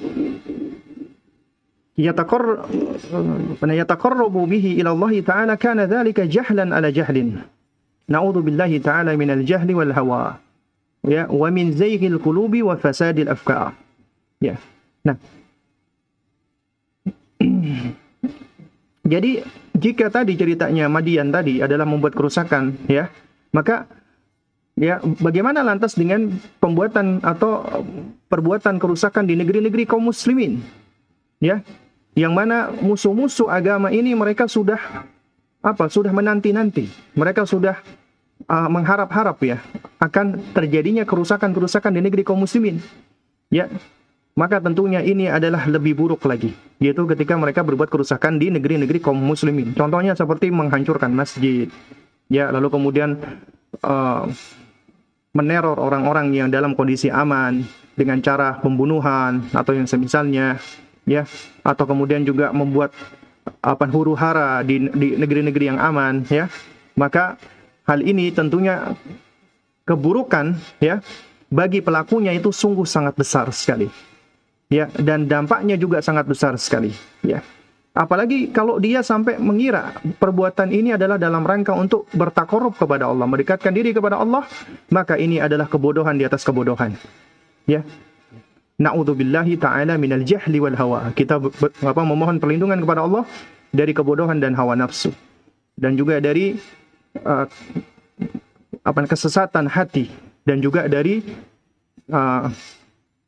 يتقرب يتقرب به إلى الله تعالى كان ذلك جهلا على جهل. نعوذ بالله تعالى من الجهل والهوى ومن زيغ القلوب وفساد الأفكار. ya nah jadi jika tadi ceritanya Madian tadi adalah membuat kerusakan ya. Maka Ya, bagaimana lantas dengan pembuatan atau perbuatan kerusakan di negeri-negeri kaum muslimin? Ya, yang mana musuh-musuh agama ini mereka sudah apa? Sudah menanti-nanti. Mereka sudah uh, mengharap-harap ya akan terjadinya kerusakan-kerusakan di negeri kaum muslimin. Ya, maka tentunya ini adalah lebih buruk lagi, yaitu ketika mereka berbuat kerusakan di negeri-negeri kaum muslimin. Contohnya seperti menghancurkan masjid, ya, lalu kemudian uh, meneror orang-orang yang dalam kondisi aman dengan cara pembunuhan atau yang semisalnya ya. Atau kemudian juga membuat apa huru hara di negeri-negeri yang aman ya. Maka hal ini tentunya keburukan ya bagi pelakunya itu sungguh sangat besar sekali ya. Dan dampaknya juga sangat besar sekali ya Apalagi kalau dia sampai mengira perbuatan ini adalah dalam rangka untuk bertakorup kepada Allah, mendekatkan diri kepada Allah, maka ini adalah kebodohan di atas kebodohan. Ya. Na'udzubillahi ta'ala minal jahli wal hawa. Kita apa memohon perlindungan kepada Allah dari kebodohan dan hawa nafsu. Dan juga dari uh, apa kesesatan hati dan juga dari uh,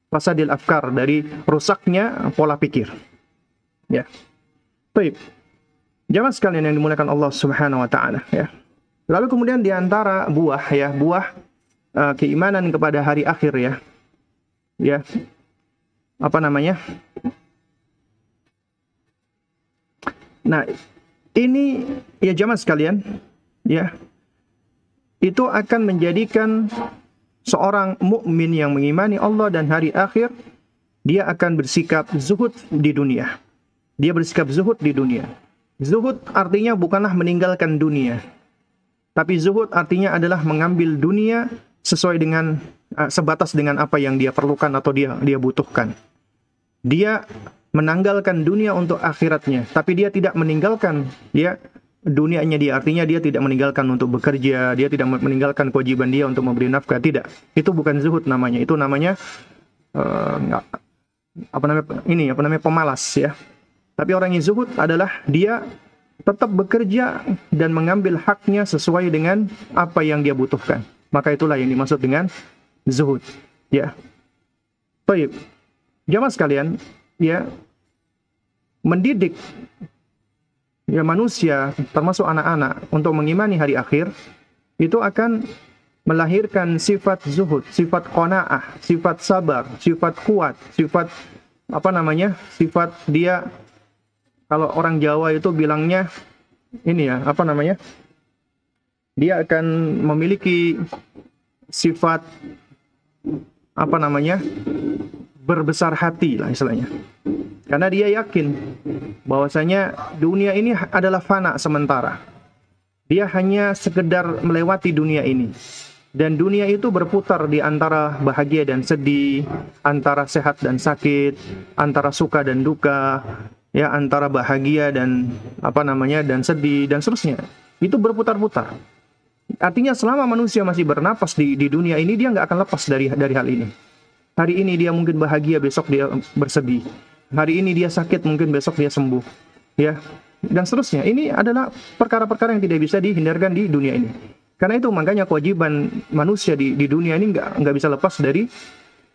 fasadil afkar dari rusaknya pola pikir. Ya. Baik. Jamaah sekalian yang dimuliakan Allah Subhanahu wa taala ya. Lalu kemudian di antara buah ya, buah uh, keimanan kepada hari akhir ya. Ya. Apa namanya? Nah, ini ya jamaah sekalian ya. Itu akan menjadikan seorang mukmin yang mengimani Allah dan hari akhir dia akan bersikap zuhud di dunia. Dia bersikap zuhud di dunia. Zuhud artinya bukanlah meninggalkan dunia. Tapi zuhud artinya adalah mengambil dunia sesuai dengan uh, sebatas dengan apa yang dia perlukan atau dia dia butuhkan. Dia menanggalkan dunia untuk akhiratnya, tapi dia tidak meninggalkan ya dunianya dia. Artinya dia tidak meninggalkan untuk bekerja, dia tidak meninggalkan kewajiban dia untuk memberi nafkah. Tidak. Itu bukan zuhud namanya. Itu namanya uh, apa namanya ini apa namanya pemalas ya. Tapi orang yang zuhud adalah dia tetap bekerja dan mengambil haknya sesuai dengan apa yang dia butuhkan. Maka itulah yang dimaksud dengan zuhud. Ya. Baik. Jamaah sekalian, ya mendidik ya manusia termasuk anak-anak untuk mengimani hari akhir itu akan melahirkan sifat zuhud, sifat qanaah, sifat sabar, sifat kuat, sifat apa namanya? sifat dia kalau orang Jawa itu bilangnya ini ya, apa namanya? Dia akan memiliki sifat apa namanya? berbesar hati lah istilahnya. Karena dia yakin bahwasanya dunia ini adalah fana sementara. Dia hanya sekedar melewati dunia ini. Dan dunia itu berputar di antara bahagia dan sedih, antara sehat dan sakit, antara suka dan duka, ya antara bahagia dan apa namanya dan sedih dan seterusnya. Itu berputar-putar. Artinya selama manusia masih bernapas di di dunia ini dia nggak akan lepas dari dari hal ini. Hari ini dia mungkin bahagia besok dia bersedih. Hari ini dia sakit mungkin besok dia sembuh. Ya dan seterusnya. Ini adalah perkara-perkara yang tidak bisa dihindarkan di dunia ini. Karena itu makanya kewajiban manusia di di dunia ini nggak nggak bisa lepas dari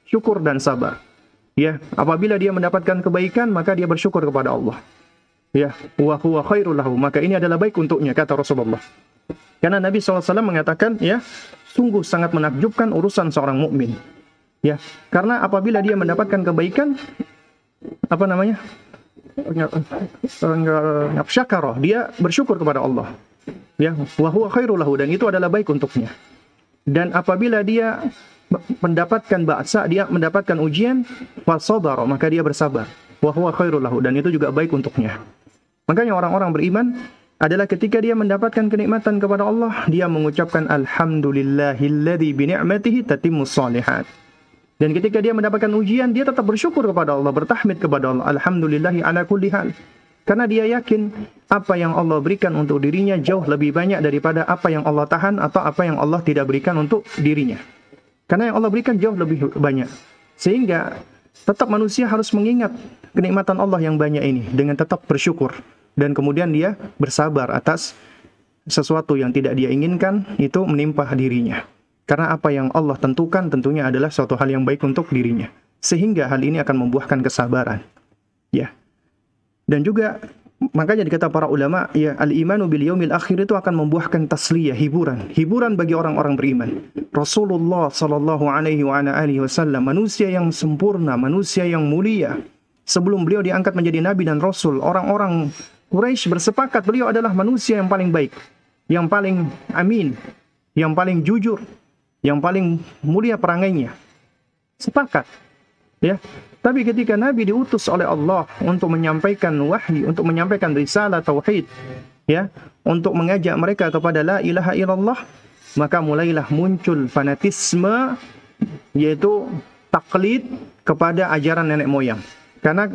syukur dan sabar Ya, apabila dia mendapatkan kebaikan maka dia bersyukur kepada Allah. Ya, wa huwa khairul lahu. Maka ini adalah baik untuknya kata Rasulullah. Karena Nabi SAW mengatakan ya, sungguh sangat menakjubkan urusan seorang mukmin. Ya, karena apabila dia mendapatkan kebaikan apa namanya? syakaroh, dia bersyukur kepada Allah. Ya, wa huwa khairul lahu dan itu adalah baik untuknya. Dan apabila dia mendapatkan ba'sa, dia mendapatkan ujian, fasabar, maka dia bersabar. Wa huwa khairul lahu dan itu juga baik untuknya. Makanya orang-orang beriman adalah ketika dia mendapatkan kenikmatan kepada Allah, dia mengucapkan alhamdulillahilladzi bi ni'matihi tatimmus shalihat. Dan ketika dia mendapatkan ujian, dia tetap bersyukur kepada Allah, bertahmid kepada Allah. Alhamdulillahi ala kulli hal. Karena dia yakin apa yang Allah berikan untuk dirinya jauh lebih banyak daripada apa yang Allah tahan atau apa yang Allah tidak berikan untuk dirinya. Karena yang Allah berikan jauh lebih banyak. Sehingga tetap manusia harus mengingat kenikmatan Allah yang banyak ini dengan tetap bersyukur dan kemudian dia bersabar atas sesuatu yang tidak dia inginkan itu menimpa dirinya. Karena apa yang Allah tentukan tentunya adalah suatu hal yang baik untuk dirinya. Sehingga hal ini akan membuahkan kesabaran. Ya. Dan juga makanya dikata para ulama ya al-imanu bil yaumil akhir itu akan membuahkan tasliyah, hiburan, hiburan bagi orang-orang beriman. Rasulullah sallallahu alaihi wa alihi wasallam manusia yang sempurna, manusia yang mulia. Sebelum beliau diangkat menjadi nabi dan rasul, orang-orang Quraisy bersepakat beliau adalah manusia yang paling baik, yang paling amin, yang paling jujur, yang paling mulia perangainya. Sepakat. Ya. Tapi ketika Nabi diutus oleh Allah untuk menyampaikan wahyu, untuk menyampaikan risalah tauhid, ya, untuk mengajak mereka kepada la ilaha illallah, maka mulailah muncul fanatisme yaitu taklid kepada ajaran nenek moyang. Karena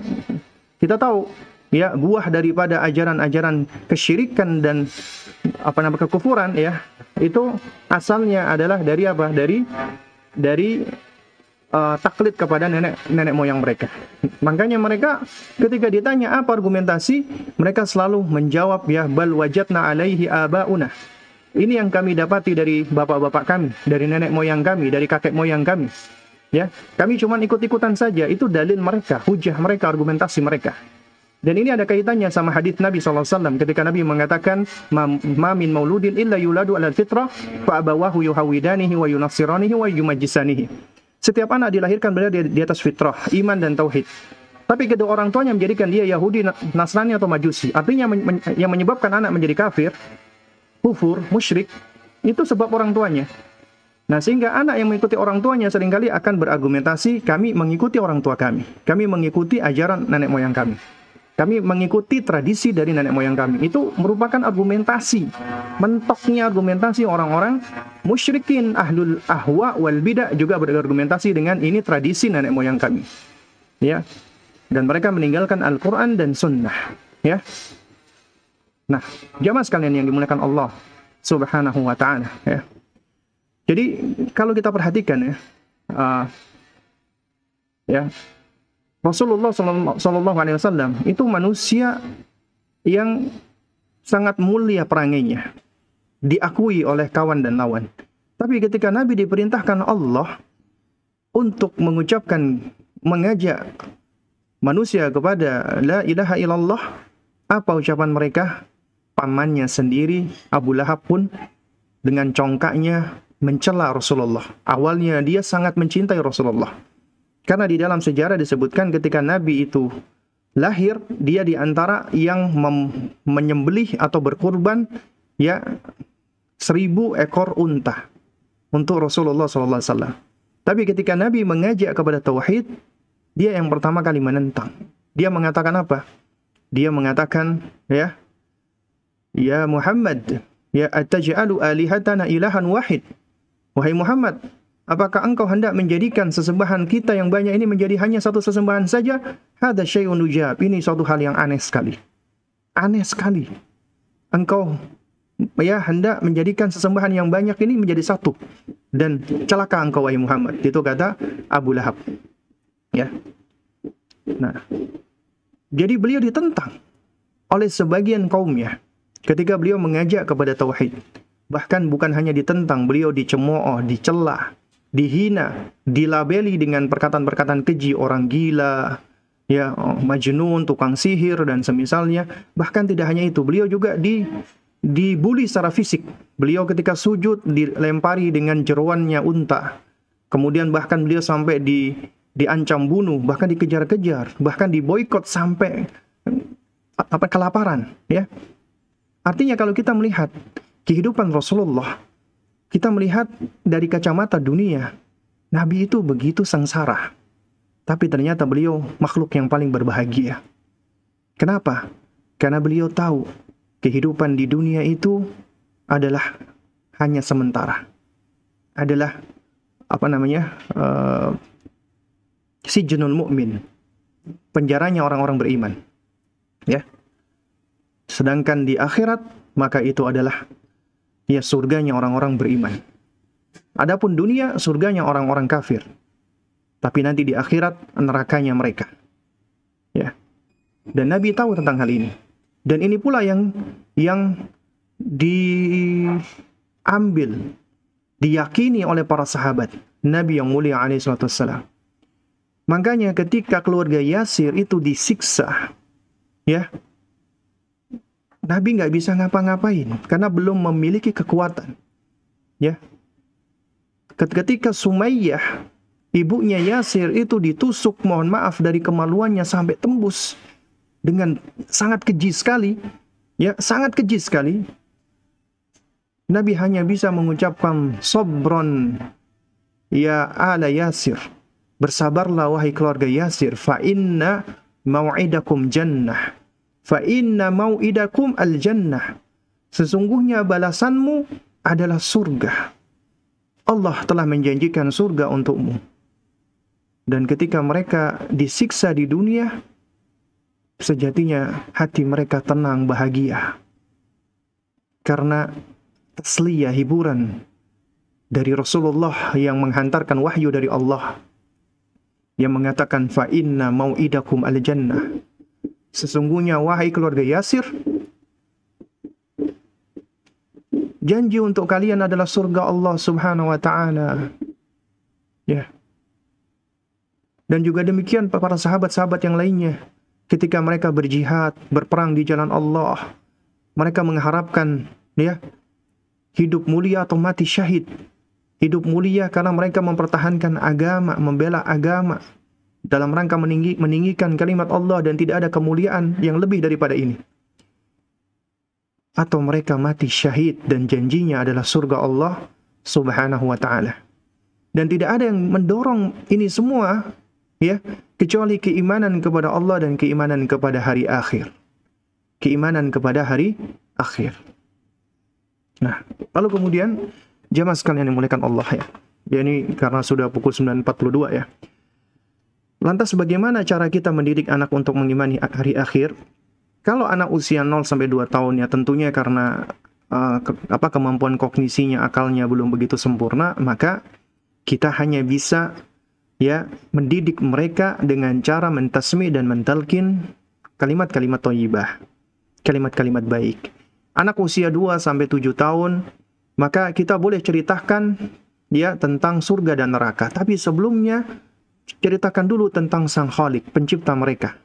kita tahu ya buah daripada ajaran-ajaran kesyirikan dan apa namanya kekufuran ya itu asalnya adalah dari apa? Dari dari uh, taklid kepada nenek nenek moyang mereka. Makanya mereka ketika ditanya apa argumentasi, mereka selalu menjawab ya bal wajadna alaihi abauna. Ini yang kami dapati dari bapak-bapak kami, dari nenek moyang kami, dari kakek moyang kami. Ya, kami cuma ikut-ikutan saja. Itu dalil mereka, hujah mereka, argumentasi mereka. Dan ini ada kaitannya sama hadis Nabi SAW ketika Nabi mengatakan ma min mauludin illa yuladu ala fitrah fa abawahu yuhawidanihi wa yunassiranihi wa yumajjisanihi. Setiap anak dilahirkan berada di, atas fitrah, iman dan tauhid. Tapi kedua orang tuanya menjadikan dia Yahudi, Nasrani atau Majusi. Artinya yang menyebabkan anak menjadi kafir, kufur, musyrik, itu sebab orang tuanya. Nah, sehingga anak yang mengikuti orang tuanya sering kali akan berargumentasi, kami mengikuti orang tua kami. Kami mengikuti ajaran nenek moyang kami. Kami mengikuti tradisi dari nenek moyang kami. Itu merupakan argumentasi. Mentoknya argumentasi orang-orang musyrikin ahlul ahwa wal bidah juga berargumentasi dengan ini tradisi nenek moyang kami. Ya. Dan mereka meninggalkan Al-Qur'an dan sunnah, ya. Nah, jamaah sekalian yang dimuliakan Allah Subhanahu wa taala, ya. Jadi kalau kita perhatikan ya, uh, ya Rasulullah Shallallahu Alaihi Wasallam itu manusia yang sangat mulia perangainya, diakui oleh kawan dan lawan. Tapi ketika Nabi diperintahkan Allah untuk mengucapkan mengajak manusia kepada la ilaha illallah, apa ucapan mereka? Pamannya sendiri Abu Lahab pun dengan congkaknya mencela Rasulullah. Awalnya dia sangat mencintai Rasulullah karena di dalam sejarah disebutkan ketika Nabi itu lahir, dia di antara yang menyembelih atau berkurban ya seribu ekor unta untuk Rasulullah SAW. Tapi ketika Nabi mengajak kepada tauhid, dia yang pertama kali menentang. Dia mengatakan apa? Dia mengatakan, ya, ya Muhammad, ya ataj'alu alihatana ilahan wahid. Wahai Muhammad, Apakah engkau hendak menjadikan sesembahan kita yang banyak ini menjadi hanya satu sesembahan saja? Hada syai'un ujab. Ini suatu hal yang aneh sekali. Aneh sekali. Engkau ya hendak menjadikan sesembahan yang banyak ini menjadi satu. Dan celaka engkau wahai Muhammad. Itu kata Abu Lahab. Ya. Nah. Jadi beliau ditentang oleh sebagian kaumnya ketika beliau mengajak kepada tauhid. Bahkan bukan hanya ditentang, beliau dicemooh, dicela, dihina, dilabeli dengan perkataan-perkataan keji orang gila, ya oh, majnun, tukang sihir dan semisalnya. Bahkan tidak hanya itu, beliau juga di dibully secara fisik. Beliau ketika sujud dilempari dengan jeruannya unta. Kemudian bahkan beliau sampai di diancam bunuh, bahkan dikejar-kejar, bahkan diboykot sampai apa kelaparan, ya. Artinya kalau kita melihat kehidupan Rasulullah kita melihat dari kacamata dunia, Nabi itu begitu sengsara. Tapi ternyata beliau makhluk yang paling berbahagia. Kenapa? Karena beliau tahu kehidupan di dunia itu adalah hanya sementara. Adalah apa namanya? Uh, si jenun mukmin. Penjaranya orang-orang beriman. Ya. Sedangkan di akhirat maka itu adalah ya surganya orang-orang beriman. Adapun dunia surganya orang-orang kafir. Tapi nanti di akhirat nerakanya mereka. Ya. Dan Nabi tahu tentang hal ini. Dan ini pula yang yang diambil diyakini oleh para sahabat Nabi yang mulia alaihi wassalam. Makanya ketika keluarga Yasir itu disiksa, ya, Nabi nggak bisa ngapa-ngapain karena belum memiliki kekuatan. Ya. Ketika Sumayyah, ibunya Yasir itu ditusuk, mohon maaf dari kemaluannya sampai tembus dengan sangat keji sekali, ya, sangat keji sekali. Nabi hanya bisa mengucapkan sobron ya ala Yasir Bersabarlah wahai keluarga Yasir, fa inna mau'idakum jannah. Fa inna mau'idakum al jannah. Sesungguhnya balasanmu adalah surga. Allah telah menjanjikan surga untukmu. Dan ketika mereka disiksa di dunia, sejatinya hati mereka tenang, bahagia. Karena tasliyah hiburan dari Rasulullah yang menghantarkan wahyu dari Allah yang mengatakan fa inna mau'idakum al jannah. Sesungguhnya wahai keluarga Yasir, janji untuk kalian adalah surga Allah Subhanahu wa taala. Ya. Dan juga demikian para sahabat-sahabat yang lainnya ketika mereka berjihad, berperang di jalan Allah, mereka mengharapkan ya hidup mulia atau mati syahid hidup mulia karena mereka mempertahankan agama, membela agama dalam rangka meninggi, meninggikan kalimat Allah dan tidak ada kemuliaan yang lebih daripada ini. Atau mereka mati syahid dan janjinya adalah surga Allah Subhanahu wa taala. Dan tidak ada yang mendorong ini semua ya kecuali keimanan kepada Allah dan keimanan kepada hari akhir. Keimanan kepada hari akhir. Nah, lalu kemudian Jamaah sekalian yang dimuliakan Allah ya. Ya ini karena sudah pukul 9.42 ya. Lantas bagaimana cara kita mendidik anak untuk mengimani hari akhir? Kalau anak usia 0 sampai 2 tahun ya tentunya karena uh, ke, apa kemampuan kognisinya, akalnya belum begitu sempurna, maka kita hanya bisa ya mendidik mereka dengan cara mentasmi dan mentalkin kalimat-kalimat thayyibah, kalimat-kalimat baik. Anak usia 2 sampai 7 tahun maka kita boleh ceritakan ya tentang surga dan neraka. Tapi sebelumnya ceritakan dulu tentang Sang Khalik, pencipta mereka.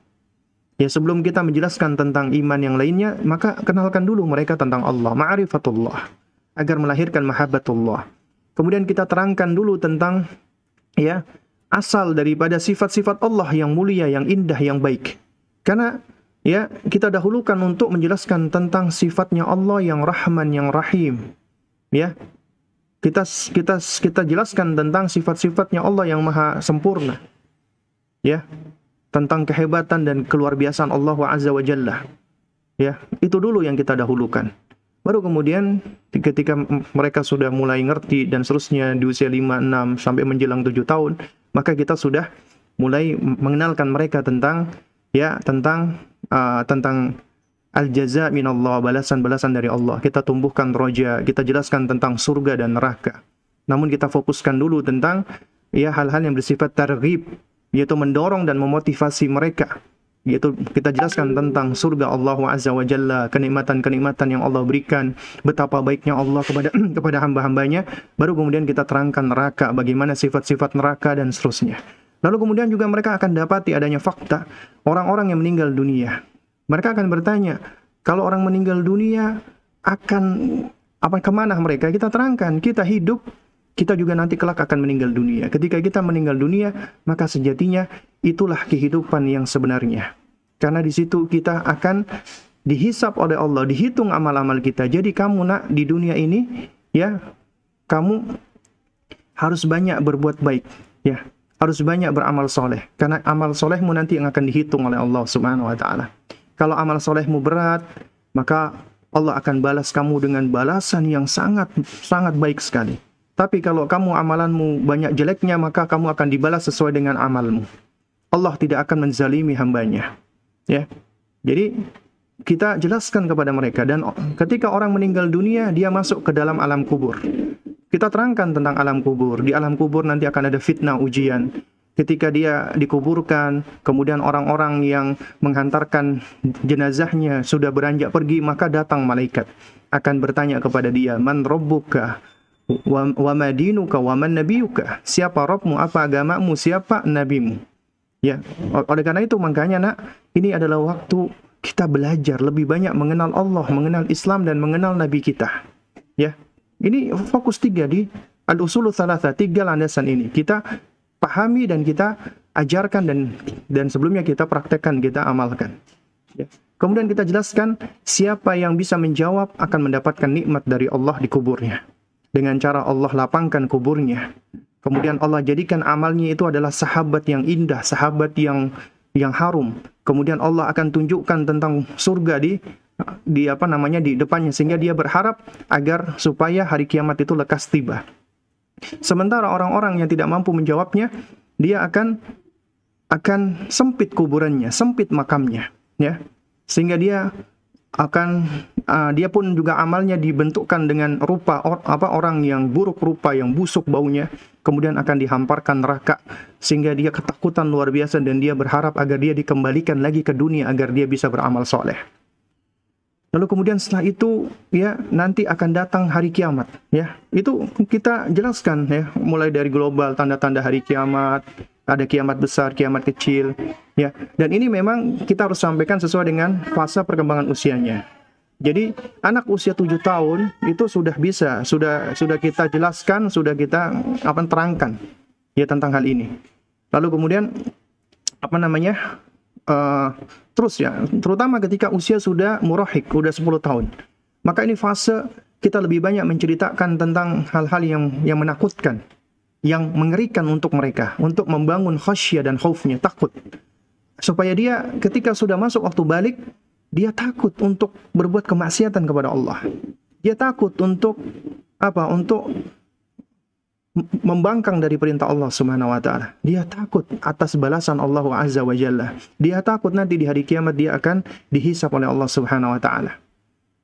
Ya sebelum kita menjelaskan tentang iman yang lainnya, maka kenalkan dulu mereka tentang Allah, ma'rifatullah, agar melahirkan mahabbatullah. Kemudian kita terangkan dulu tentang ya asal daripada sifat-sifat Allah yang mulia, yang indah, yang baik. Karena ya kita dahulukan untuk menjelaskan tentang sifatnya Allah yang Rahman, yang Rahim, ya kita kita kita jelaskan tentang sifat-sifatnya Allah yang maha sempurna. Ya. Tentang kehebatan dan keluar biasaan Allah Azza wa Jalla. Ya. Itu dulu yang kita dahulukan. Baru kemudian ketika mereka sudah mulai ngerti dan seterusnya di usia 5 6 sampai menjelang 7 tahun maka kita sudah mulai mengenalkan mereka tentang ya tentang uh, tentang al-jaza minallah, balasan-balasan dari Allah. Kita tumbuhkan roja, kita jelaskan tentang surga dan neraka. Namun kita fokuskan dulu tentang ya hal-hal yang bersifat targhib, yaitu mendorong dan memotivasi mereka. Yaitu kita jelaskan tentang surga Allah Azza wa Jalla, kenikmatan-kenikmatan yang Allah berikan, betapa baiknya Allah kepada kepada hamba-hambanya, baru kemudian kita terangkan neraka, bagaimana sifat-sifat neraka dan seterusnya. Lalu kemudian juga mereka akan dapati adanya fakta orang-orang yang meninggal dunia mereka akan bertanya, kalau orang meninggal dunia akan apa ke mana mereka? Kita terangkan, kita hidup, kita juga nanti kelak akan meninggal dunia. Ketika kita meninggal dunia, maka sejatinya itulah kehidupan yang sebenarnya. Karena di situ kita akan dihisap oleh Allah, dihitung amal-amal kita. Jadi kamu nak di dunia ini, ya, kamu harus banyak berbuat baik, ya, harus banyak beramal soleh. Karena amal solehmu nanti yang akan dihitung oleh Allah Subhanahu Wa Taala. Kalau amal solehmu berat, maka Allah akan balas kamu dengan balasan yang sangat sangat baik sekali. Tapi kalau kamu amalanmu banyak jeleknya, maka kamu akan dibalas sesuai dengan amalmu. Allah tidak akan menzalimi hambanya. Ya. Jadi kita jelaskan kepada mereka dan ketika orang meninggal dunia dia masuk ke dalam alam kubur. Kita terangkan tentang alam kubur. Di alam kubur nanti akan ada fitnah ujian ketika dia dikuburkan, kemudian orang-orang yang menghantarkan jenazahnya sudah beranjak pergi, maka datang malaikat akan bertanya kepada dia, "Man rabbuka?" wa, madinuka siapa Rabbmu? Apa agamamu? Siapa nabimu? Ya oleh karena itu makanya nak ini adalah waktu kita belajar lebih banyak mengenal Allah mengenal Islam dan mengenal nabi kita. Ya ini fokus tiga di al usulu thalatha tiga landasan ini. Kita pahami dan kita ajarkan dan dan sebelumnya kita praktekkan kita amalkan ya. kemudian kita jelaskan siapa yang bisa menjawab akan mendapatkan nikmat dari Allah di kuburnya dengan cara Allah lapangkan kuburnya. Kemudian Allah jadikan amalnya itu adalah sahabat yang indah, sahabat yang yang harum. Kemudian Allah akan tunjukkan tentang surga di di apa namanya di depannya sehingga dia berharap agar supaya hari kiamat itu lekas tiba. Sementara orang-orang yang tidak mampu menjawabnya, dia akan akan sempit kuburannya, sempit makamnya, ya. Sehingga dia akan uh, dia pun juga amalnya dibentukkan dengan rupa or, apa orang yang buruk rupa yang busuk baunya kemudian akan dihamparkan neraka sehingga dia ketakutan luar biasa dan dia berharap agar dia dikembalikan lagi ke dunia agar dia bisa beramal soleh. Lalu kemudian setelah itu ya nanti akan datang hari kiamat ya. Itu kita jelaskan ya mulai dari global tanda-tanda hari kiamat, ada kiamat besar, kiamat kecil, ya. Dan ini memang kita harus sampaikan sesuai dengan fase perkembangan usianya. Jadi anak usia tujuh tahun itu sudah bisa, sudah sudah kita jelaskan, sudah kita apa terangkan ya tentang hal ini. Lalu kemudian apa namanya? Uh, terus ya, terutama ketika usia sudah murahik, sudah 10 tahun. Maka ini fase kita lebih banyak menceritakan tentang hal-hal yang yang menakutkan yang mengerikan untuk mereka, untuk membangun khasyah dan khaufnya, takut. Supaya dia ketika sudah masuk waktu balik, dia takut untuk berbuat kemaksiatan kepada Allah. Dia takut untuk apa? Untuk membangkang dari perintah Allah Subhanahu wa taala. Dia takut atas balasan Allah Azza wa Jalla. Dia takut nanti di hari kiamat dia akan dihisap oleh Allah Subhanahu wa taala.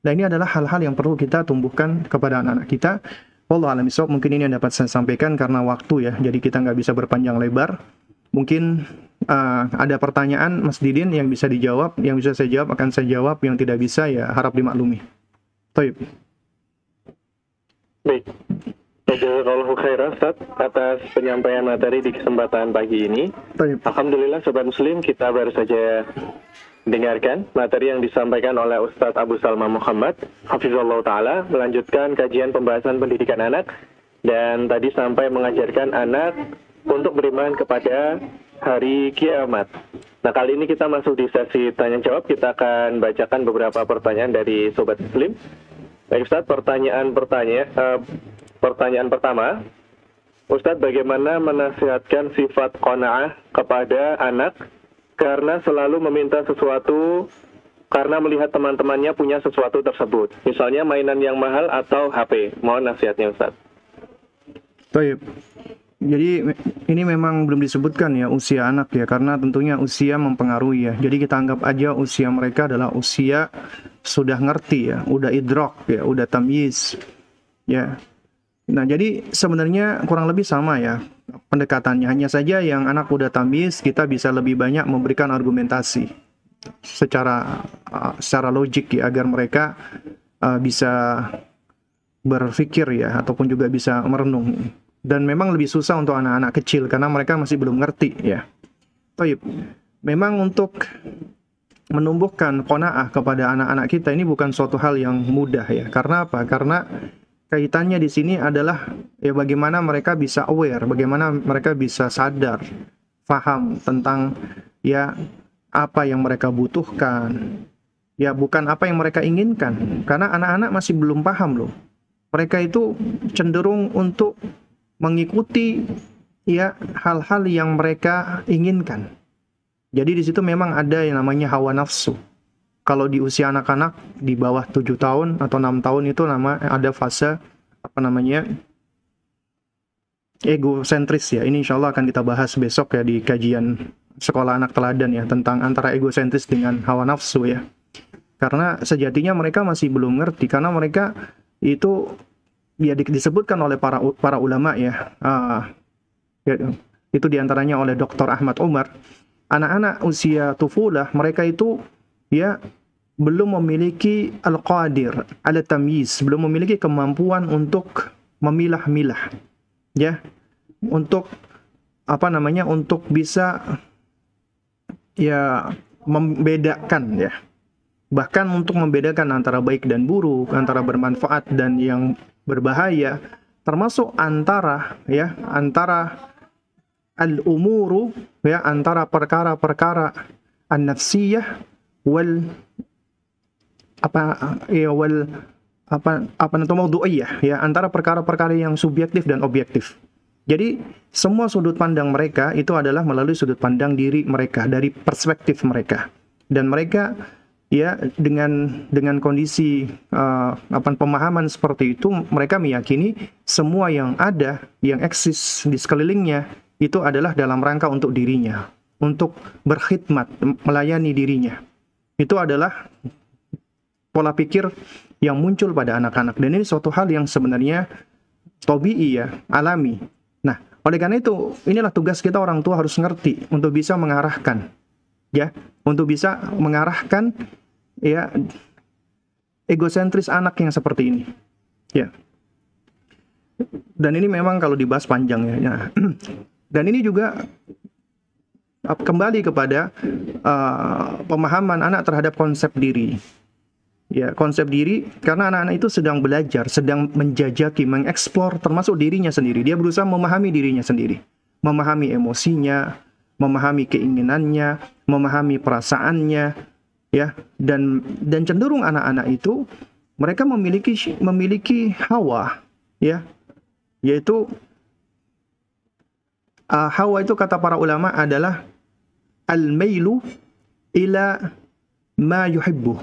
Nah, ini adalah hal-hal yang perlu kita tumbuhkan kepada anak-anak kita Allah alam isok mungkin ini yang dapat saya sampaikan karena waktu ya, jadi kita nggak bisa berpanjang lebar. Mungkin uh, ada pertanyaan Mas Didin yang bisa dijawab, yang bisa saya jawab akan saya jawab, yang tidak bisa ya harap dimaklumi. Baik. Baik. Jazakallahu khairan Ustaz atas penyampaian materi di kesempatan pagi ini. Baik. Alhamdulillah Sobat Muslim kita baru saja dengarkan materi yang disampaikan oleh Ustadz Abu Salma Muhammad, Hafizullah Ta'ala, melanjutkan kajian pembahasan pendidikan anak, dan tadi sampai mengajarkan anak untuk beriman kepada hari kiamat. Nah, kali ini kita masuk di sesi tanya-jawab, kita akan bacakan beberapa pertanyaan dari Sobat Muslim. Baik Ustadz, pertanyaan, pertanyaan, uh, pertanyaan pertama, Ustadz bagaimana menasihatkan sifat kona'ah kepada anak karena selalu meminta sesuatu karena melihat teman-temannya punya sesuatu tersebut. Misalnya mainan yang mahal atau HP. Mohon nasihatnya Ustaz. Baik. Jadi ini memang belum disebutkan ya usia anak ya karena tentunya usia mempengaruhi ya. Jadi kita anggap aja usia mereka adalah usia sudah ngerti ya, udah idrok ya, udah tamyiz. Ya. Nah, jadi sebenarnya kurang lebih sama ya pendekatannya. Hanya saja yang anak udah tamis kita bisa lebih banyak memberikan argumentasi secara uh, secara logik ya agar mereka uh, bisa berpikir ya ataupun juga bisa merenung. Dan memang lebih susah untuk anak-anak kecil karena mereka masih belum ngerti ya. Taib. Memang untuk menumbuhkan kona'ah kepada anak-anak kita ini bukan suatu hal yang mudah ya. Karena apa? Karena kaitannya di sini adalah ya bagaimana mereka bisa aware, bagaimana mereka bisa sadar, faham tentang ya apa yang mereka butuhkan. Ya bukan apa yang mereka inginkan. Karena anak-anak masih belum paham loh. Mereka itu cenderung untuk mengikuti ya hal-hal yang mereka inginkan. Jadi di situ memang ada yang namanya hawa nafsu kalau di usia anak-anak di bawah tujuh tahun atau enam tahun itu nama ada fase apa namanya egosentris ya. Ini insya Allah akan kita bahas besok ya di kajian sekolah anak teladan ya tentang antara egosentris dengan hawa nafsu ya. Karena sejatinya mereka masih belum ngerti karena mereka itu ya disebutkan oleh para para ulama ya. Uh, itu di antaranya oleh Dr. Ahmad Umar. Anak-anak usia tufulah mereka itu ya belum memiliki al-qadir ala tamyiz, belum memiliki kemampuan untuk memilah-milah ya. Untuk apa namanya untuk bisa ya membedakan ya. Bahkan untuk membedakan antara baik dan buruk antara bermanfaat dan yang berbahaya termasuk antara ya antara al-umuru ya antara perkara-perkara an-nafsiyah wal apa ya wal apa apa namanya ya antara perkara-perkara yang subjektif dan objektif. Jadi semua sudut pandang mereka itu adalah melalui sudut pandang diri mereka dari perspektif mereka. Dan mereka ya dengan dengan kondisi uh, apa pemahaman seperti itu mereka meyakini semua yang ada yang eksis di sekelilingnya itu adalah dalam rangka untuk dirinya untuk berkhidmat melayani dirinya itu adalah pola pikir yang muncul pada anak-anak dan ini suatu hal yang sebenarnya tobi'i ya alami Nah, oleh karena itu, inilah tugas kita orang tua harus ngerti untuk bisa mengarahkan, ya, untuk bisa mengarahkan, ya, egosentris anak yang seperti ini, ya. Dan ini memang kalau dibahas panjang ya. ya. Dan ini juga kembali kepada uh, pemahaman anak terhadap konsep diri. Ya konsep diri karena anak-anak itu sedang belajar, sedang menjajaki, mengeksplor termasuk dirinya sendiri. Dia berusaha memahami dirinya sendiri, memahami emosinya, memahami keinginannya, memahami perasaannya, ya. Dan dan cenderung anak-anak itu mereka memiliki memiliki hawa, ya. Yaitu uh, hawa itu kata para ulama adalah al-mailu ila ma yuhibbu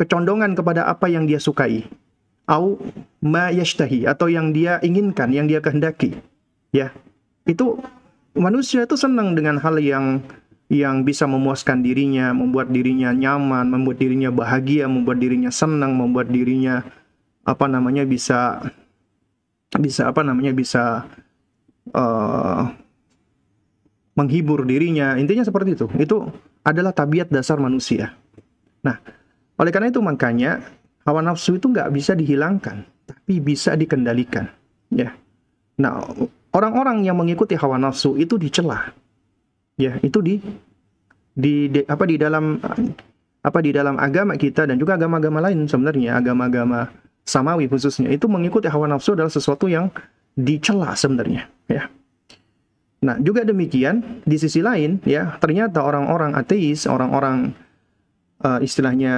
kecondongan kepada apa yang dia sukai au ma yashtahi atau yang dia inginkan, yang dia kehendaki. Ya. Itu manusia itu senang dengan hal yang yang bisa memuaskan dirinya, membuat dirinya nyaman, membuat dirinya bahagia, membuat dirinya senang, membuat dirinya apa namanya bisa bisa apa namanya bisa uh, menghibur dirinya. Intinya seperti itu. Itu adalah tabiat dasar manusia. Nah, oleh karena itu makanya hawa nafsu itu nggak bisa dihilangkan, tapi bisa dikendalikan. Ya. Nah, orang-orang yang mengikuti hawa nafsu itu dicela. Ya, itu di di, di apa di dalam apa di dalam agama kita dan juga agama-agama lain sebenarnya agama-agama samawi khususnya itu mengikuti hawa nafsu adalah sesuatu yang dicela sebenarnya ya. Nah, juga demikian di sisi lain ya, ternyata orang-orang ateis, orang-orang uh, istilahnya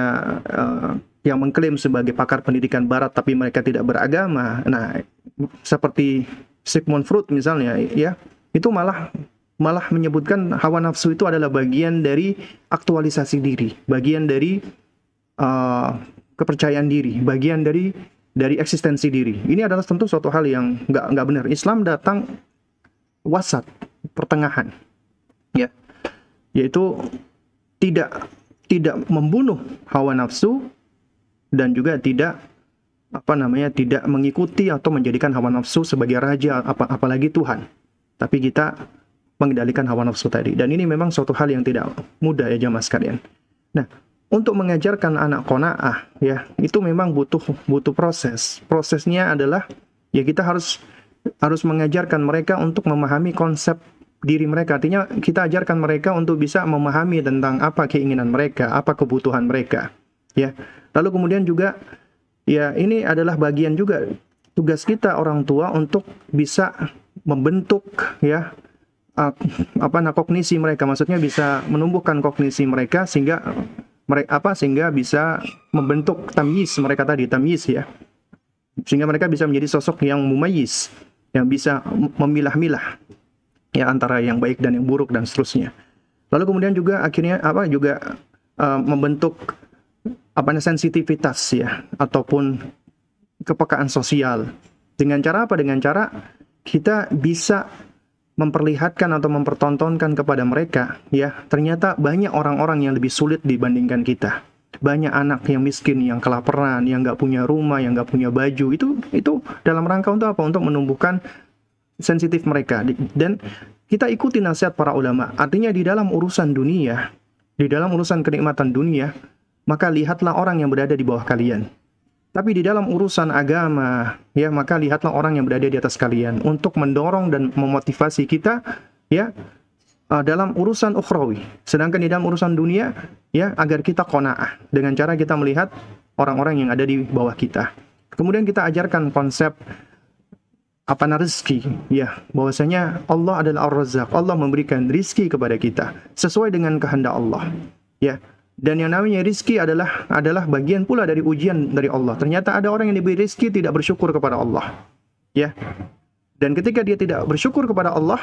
uh, yang mengklaim sebagai pakar pendidikan barat tapi mereka tidak beragama. Nah, seperti Sigmund Freud misalnya ya, itu malah malah menyebutkan hawa nafsu itu adalah bagian dari aktualisasi diri, bagian dari uh, kepercayaan diri, bagian dari dari eksistensi diri. Ini adalah tentu suatu hal yang nggak nggak benar. Islam datang wasat, pertengahan, ya, yaitu tidak tidak membunuh hawa nafsu dan juga tidak apa namanya tidak mengikuti atau menjadikan hawa nafsu sebagai raja apa apalagi Tuhan. Tapi kita mengendalikan hawa nafsu tadi. Dan ini memang suatu hal yang tidak mudah ya jamaah sekalian. Nah, untuk mengajarkan anak kona'ah ya, itu memang butuh butuh proses. Prosesnya adalah ya kita harus harus mengajarkan mereka untuk memahami konsep diri mereka. Artinya kita ajarkan mereka untuk bisa memahami tentang apa keinginan mereka, apa kebutuhan mereka. Ya. Lalu kemudian juga ya ini adalah bagian juga tugas kita orang tua untuk bisa membentuk ya apa nah kognisi mereka maksudnya bisa menumbuhkan kognisi mereka sehingga mereka apa sehingga bisa membentuk tamyiz mereka tadi tamyiz ya sehingga mereka bisa menjadi sosok yang mumayyiz yang bisa memilah-milah ya antara yang baik dan yang buruk dan seterusnya. Lalu kemudian juga akhirnya apa juga uh, membentuk apa sensitivitas ya ataupun kepekaan sosial. Dengan cara apa? Dengan cara kita bisa memperlihatkan atau mempertontonkan kepada mereka ya ternyata banyak orang-orang yang lebih sulit dibandingkan kita banyak anak yang miskin yang kelaparan yang nggak punya rumah yang nggak punya baju itu itu dalam rangka untuk apa untuk menumbuhkan sensitif mereka dan kita ikuti nasihat para ulama. Artinya di dalam urusan dunia, di dalam urusan kenikmatan dunia, maka lihatlah orang yang berada di bawah kalian. Tapi di dalam urusan agama, ya maka lihatlah orang yang berada di atas kalian untuk mendorong dan memotivasi kita, ya uh, dalam urusan ukhrawi. Sedangkan di dalam urusan dunia, ya agar kita kona'ah dengan cara kita melihat orang-orang yang ada di bawah kita. Kemudian kita ajarkan konsep apa rezeki ya bahwasanya Allah adalah Ar-Razzaq Allah memberikan rizki kepada kita sesuai dengan kehendak Allah ya dan yang namanya rizki adalah adalah bagian pula dari ujian dari Allah. Ternyata ada orang yang diberi rizki tidak bersyukur kepada Allah. Ya. Dan ketika dia tidak bersyukur kepada Allah,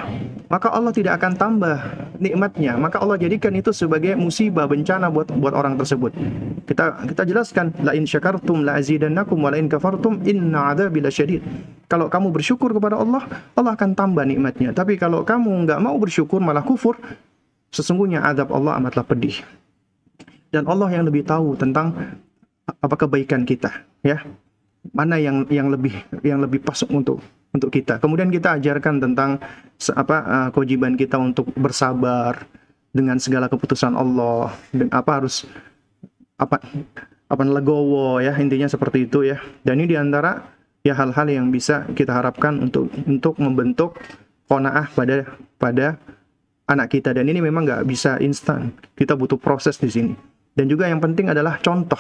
maka Allah tidak akan tambah nikmatnya. Maka Allah jadikan itu sebagai musibah bencana buat buat orang tersebut. Kita kita jelaskan la in syakartum la azidannakum wa la in kafartum inna adzabi. Kalau kamu bersyukur kepada Allah, Allah akan tambah nikmatnya. Tapi kalau kamu nggak mau bersyukur malah kufur, sesungguhnya azab Allah amatlah pedih dan Allah yang lebih tahu tentang apa kebaikan kita ya mana yang yang lebih yang lebih pas untuk untuk kita. Kemudian kita ajarkan tentang apa uh, kewajiban kita untuk bersabar dengan segala keputusan Allah. Dan apa harus apa apa legowo ya intinya seperti itu ya. Dan ini di antara ya hal-hal yang bisa kita harapkan untuk untuk membentuk konaah pada pada anak kita. Dan ini memang nggak bisa instan. Kita butuh proses di sini. Dan juga yang penting adalah contoh.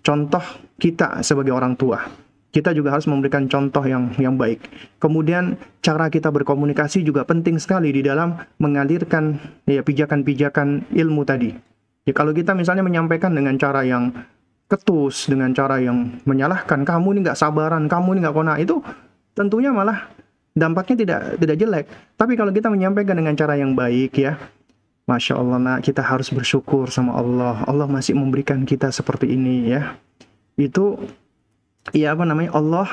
Contoh kita sebagai orang tua. Kita juga harus memberikan contoh yang yang baik. Kemudian cara kita berkomunikasi juga penting sekali di dalam mengalirkan ya pijakan-pijakan ilmu tadi. Ya kalau kita misalnya menyampaikan dengan cara yang ketus, dengan cara yang menyalahkan, kamu ini nggak sabaran, kamu ini nggak kona, itu tentunya malah dampaknya tidak tidak jelek. Tapi kalau kita menyampaikan dengan cara yang baik ya, Masya Allah nak kita harus bersyukur sama Allah Allah masih memberikan kita seperti ini ya itu ya apa namanya? Allah.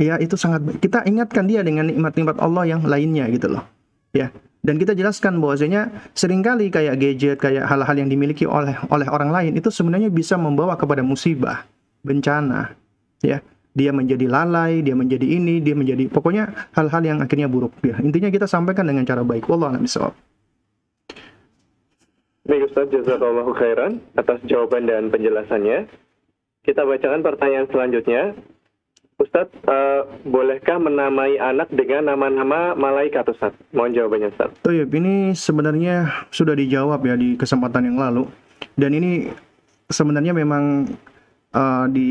Ya itu sangat kita ingatkan dia dengan nikmat-nikmat Allah yang lainnya gitu loh. Ya dan kita jelaskan bahwasanya sering kali kayak gadget kayak hal-hal yang dimiliki oleh oleh orang lain itu sebenarnya bisa membawa kepada musibah bencana. Ya dia menjadi lalai dia menjadi ini dia menjadi pokoknya hal-hal yang akhirnya buruk. Ya intinya kita sampaikan dengan cara baik. Wallah a'lam Baik Ustaz, jazakallah khairan atas jawaban dan penjelasannya. Kita bacakan pertanyaan selanjutnya. Ustadz, uh, bolehkah menamai anak dengan nama-nama malaikat Ustaz? Mohon jawabannya Ustaz. Oh iya, ini sebenarnya sudah dijawab ya di kesempatan yang lalu. Dan ini sebenarnya memang uh, di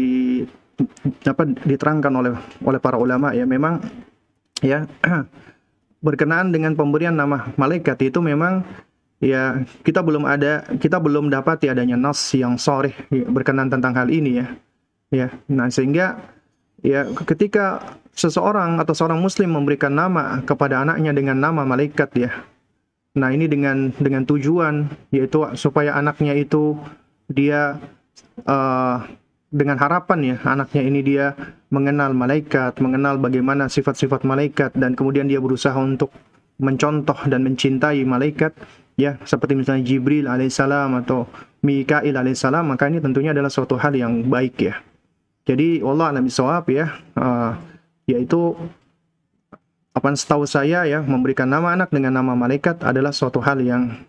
apa diterangkan oleh oleh para ulama ya memang ya berkenaan dengan pemberian nama malaikat itu memang ya kita belum ada kita belum dapat ya adanya nas yang sore ya, berkenan tentang hal ini ya. Ya nah sehingga ya ketika seseorang atau seorang muslim memberikan nama kepada anaknya dengan nama malaikat ya. Nah ini dengan dengan tujuan yaitu supaya anaknya itu dia uh, dengan harapan ya anaknya ini dia mengenal malaikat mengenal bagaimana sifat-sifat malaikat dan kemudian dia berusaha untuk mencontoh dan mencintai malaikat ya seperti misalnya Jibril alaihissalam atau Mikail alaihissalam maka ini tentunya adalah suatu hal yang baik ya. Jadi Allah nabi soab ya. Uh, yaitu apa setahu saya ya memberikan nama anak dengan nama malaikat adalah suatu hal yang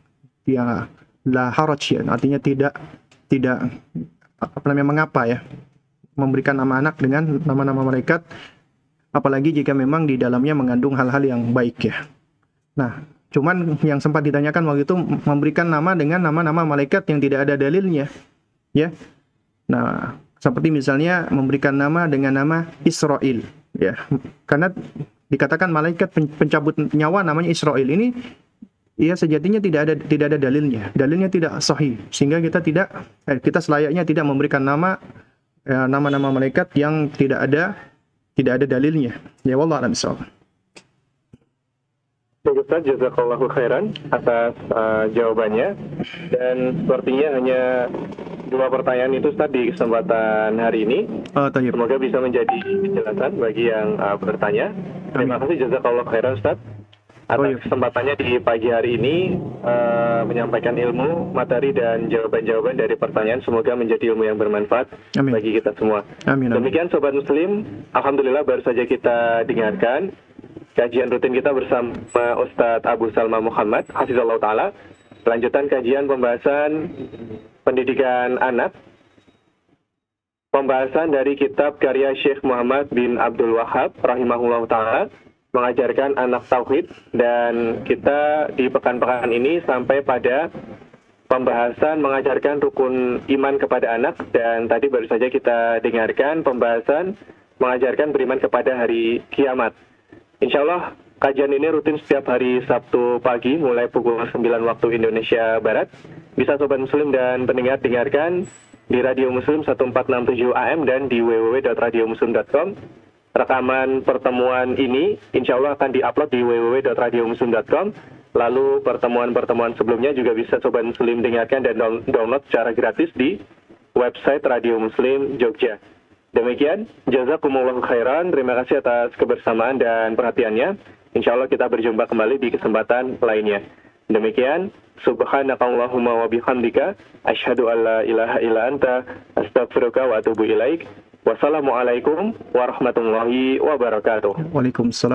ya la haraj ya. Artinya tidak tidak apa namanya mengapa ya memberikan nama anak dengan nama-nama malaikat apalagi jika memang di dalamnya mengandung hal-hal yang baik ya. Nah Cuman yang sempat ditanyakan waktu itu memberikan nama dengan nama-nama malaikat yang tidak ada dalilnya. Ya. Nah, seperti misalnya memberikan nama dengan nama Israel, ya. Karena dikatakan malaikat pencabut nyawa namanya Israel ini ya sejatinya tidak ada tidak ada dalilnya. Dalilnya tidak sahih sehingga kita tidak eh, kita selayaknya tidak memberikan nama ya, nama-nama malaikat yang tidak ada tidak ada dalilnya. Ya wallah a'lam Baik Ustaz, jazakallahu khairan atas uh, jawabannya. Dan sepertinya hanya dua pertanyaan itu Ustaz di kesempatan hari ini. Uh, Semoga bisa menjadi penjelasan bagi yang uh, bertanya. Terima kasih jazakallahu khairan Ustaz atas oh, iya. kesempatannya di pagi hari ini uh, menyampaikan ilmu, materi dan jawaban-jawaban dari pertanyaan semoga menjadi ilmu yang bermanfaat amin. bagi kita semua. Amin, amin. Demikian sobat muslim, alhamdulillah baru saja kita dengarkan kajian rutin kita bersama Ustadz Abu Salma Muhammad, Hafizullah Ta'ala. Lanjutan kajian pembahasan pendidikan anak pembahasan dari kitab karya Syekh Muhammad bin Abdul Wahab rahimahullah taala mengajarkan anak tauhid dan kita di pekan-pekan ini sampai pada pembahasan mengajarkan rukun iman kepada anak dan tadi baru saja kita dengarkan pembahasan mengajarkan beriman kepada hari kiamat. Insya Allah kajian ini rutin setiap hari Sabtu pagi mulai pukul 9 waktu Indonesia Barat. Bisa Sobat Muslim dan pendengar dengarkan di Radio Muslim 1467 AM dan di www.radiomuslim.com rekaman pertemuan ini insya Allah akan diupload di www.radiomuslim.com. Lalu pertemuan-pertemuan sebelumnya juga bisa Sobat Muslim dengarkan dan download secara gratis di website Radio Muslim Jogja. Demikian, jazakumullah khairan. Terima kasih atas kebersamaan dan perhatiannya. Insya Allah kita berjumpa kembali di kesempatan lainnya. Demikian, subhanakallahumma wa bihamdika, asyhadu an la ilaha illa anta, astaghfiruka wa atubu ilaik. Wassalamualaikum warahmatullahi wabarakatuh. Waalaikumsalam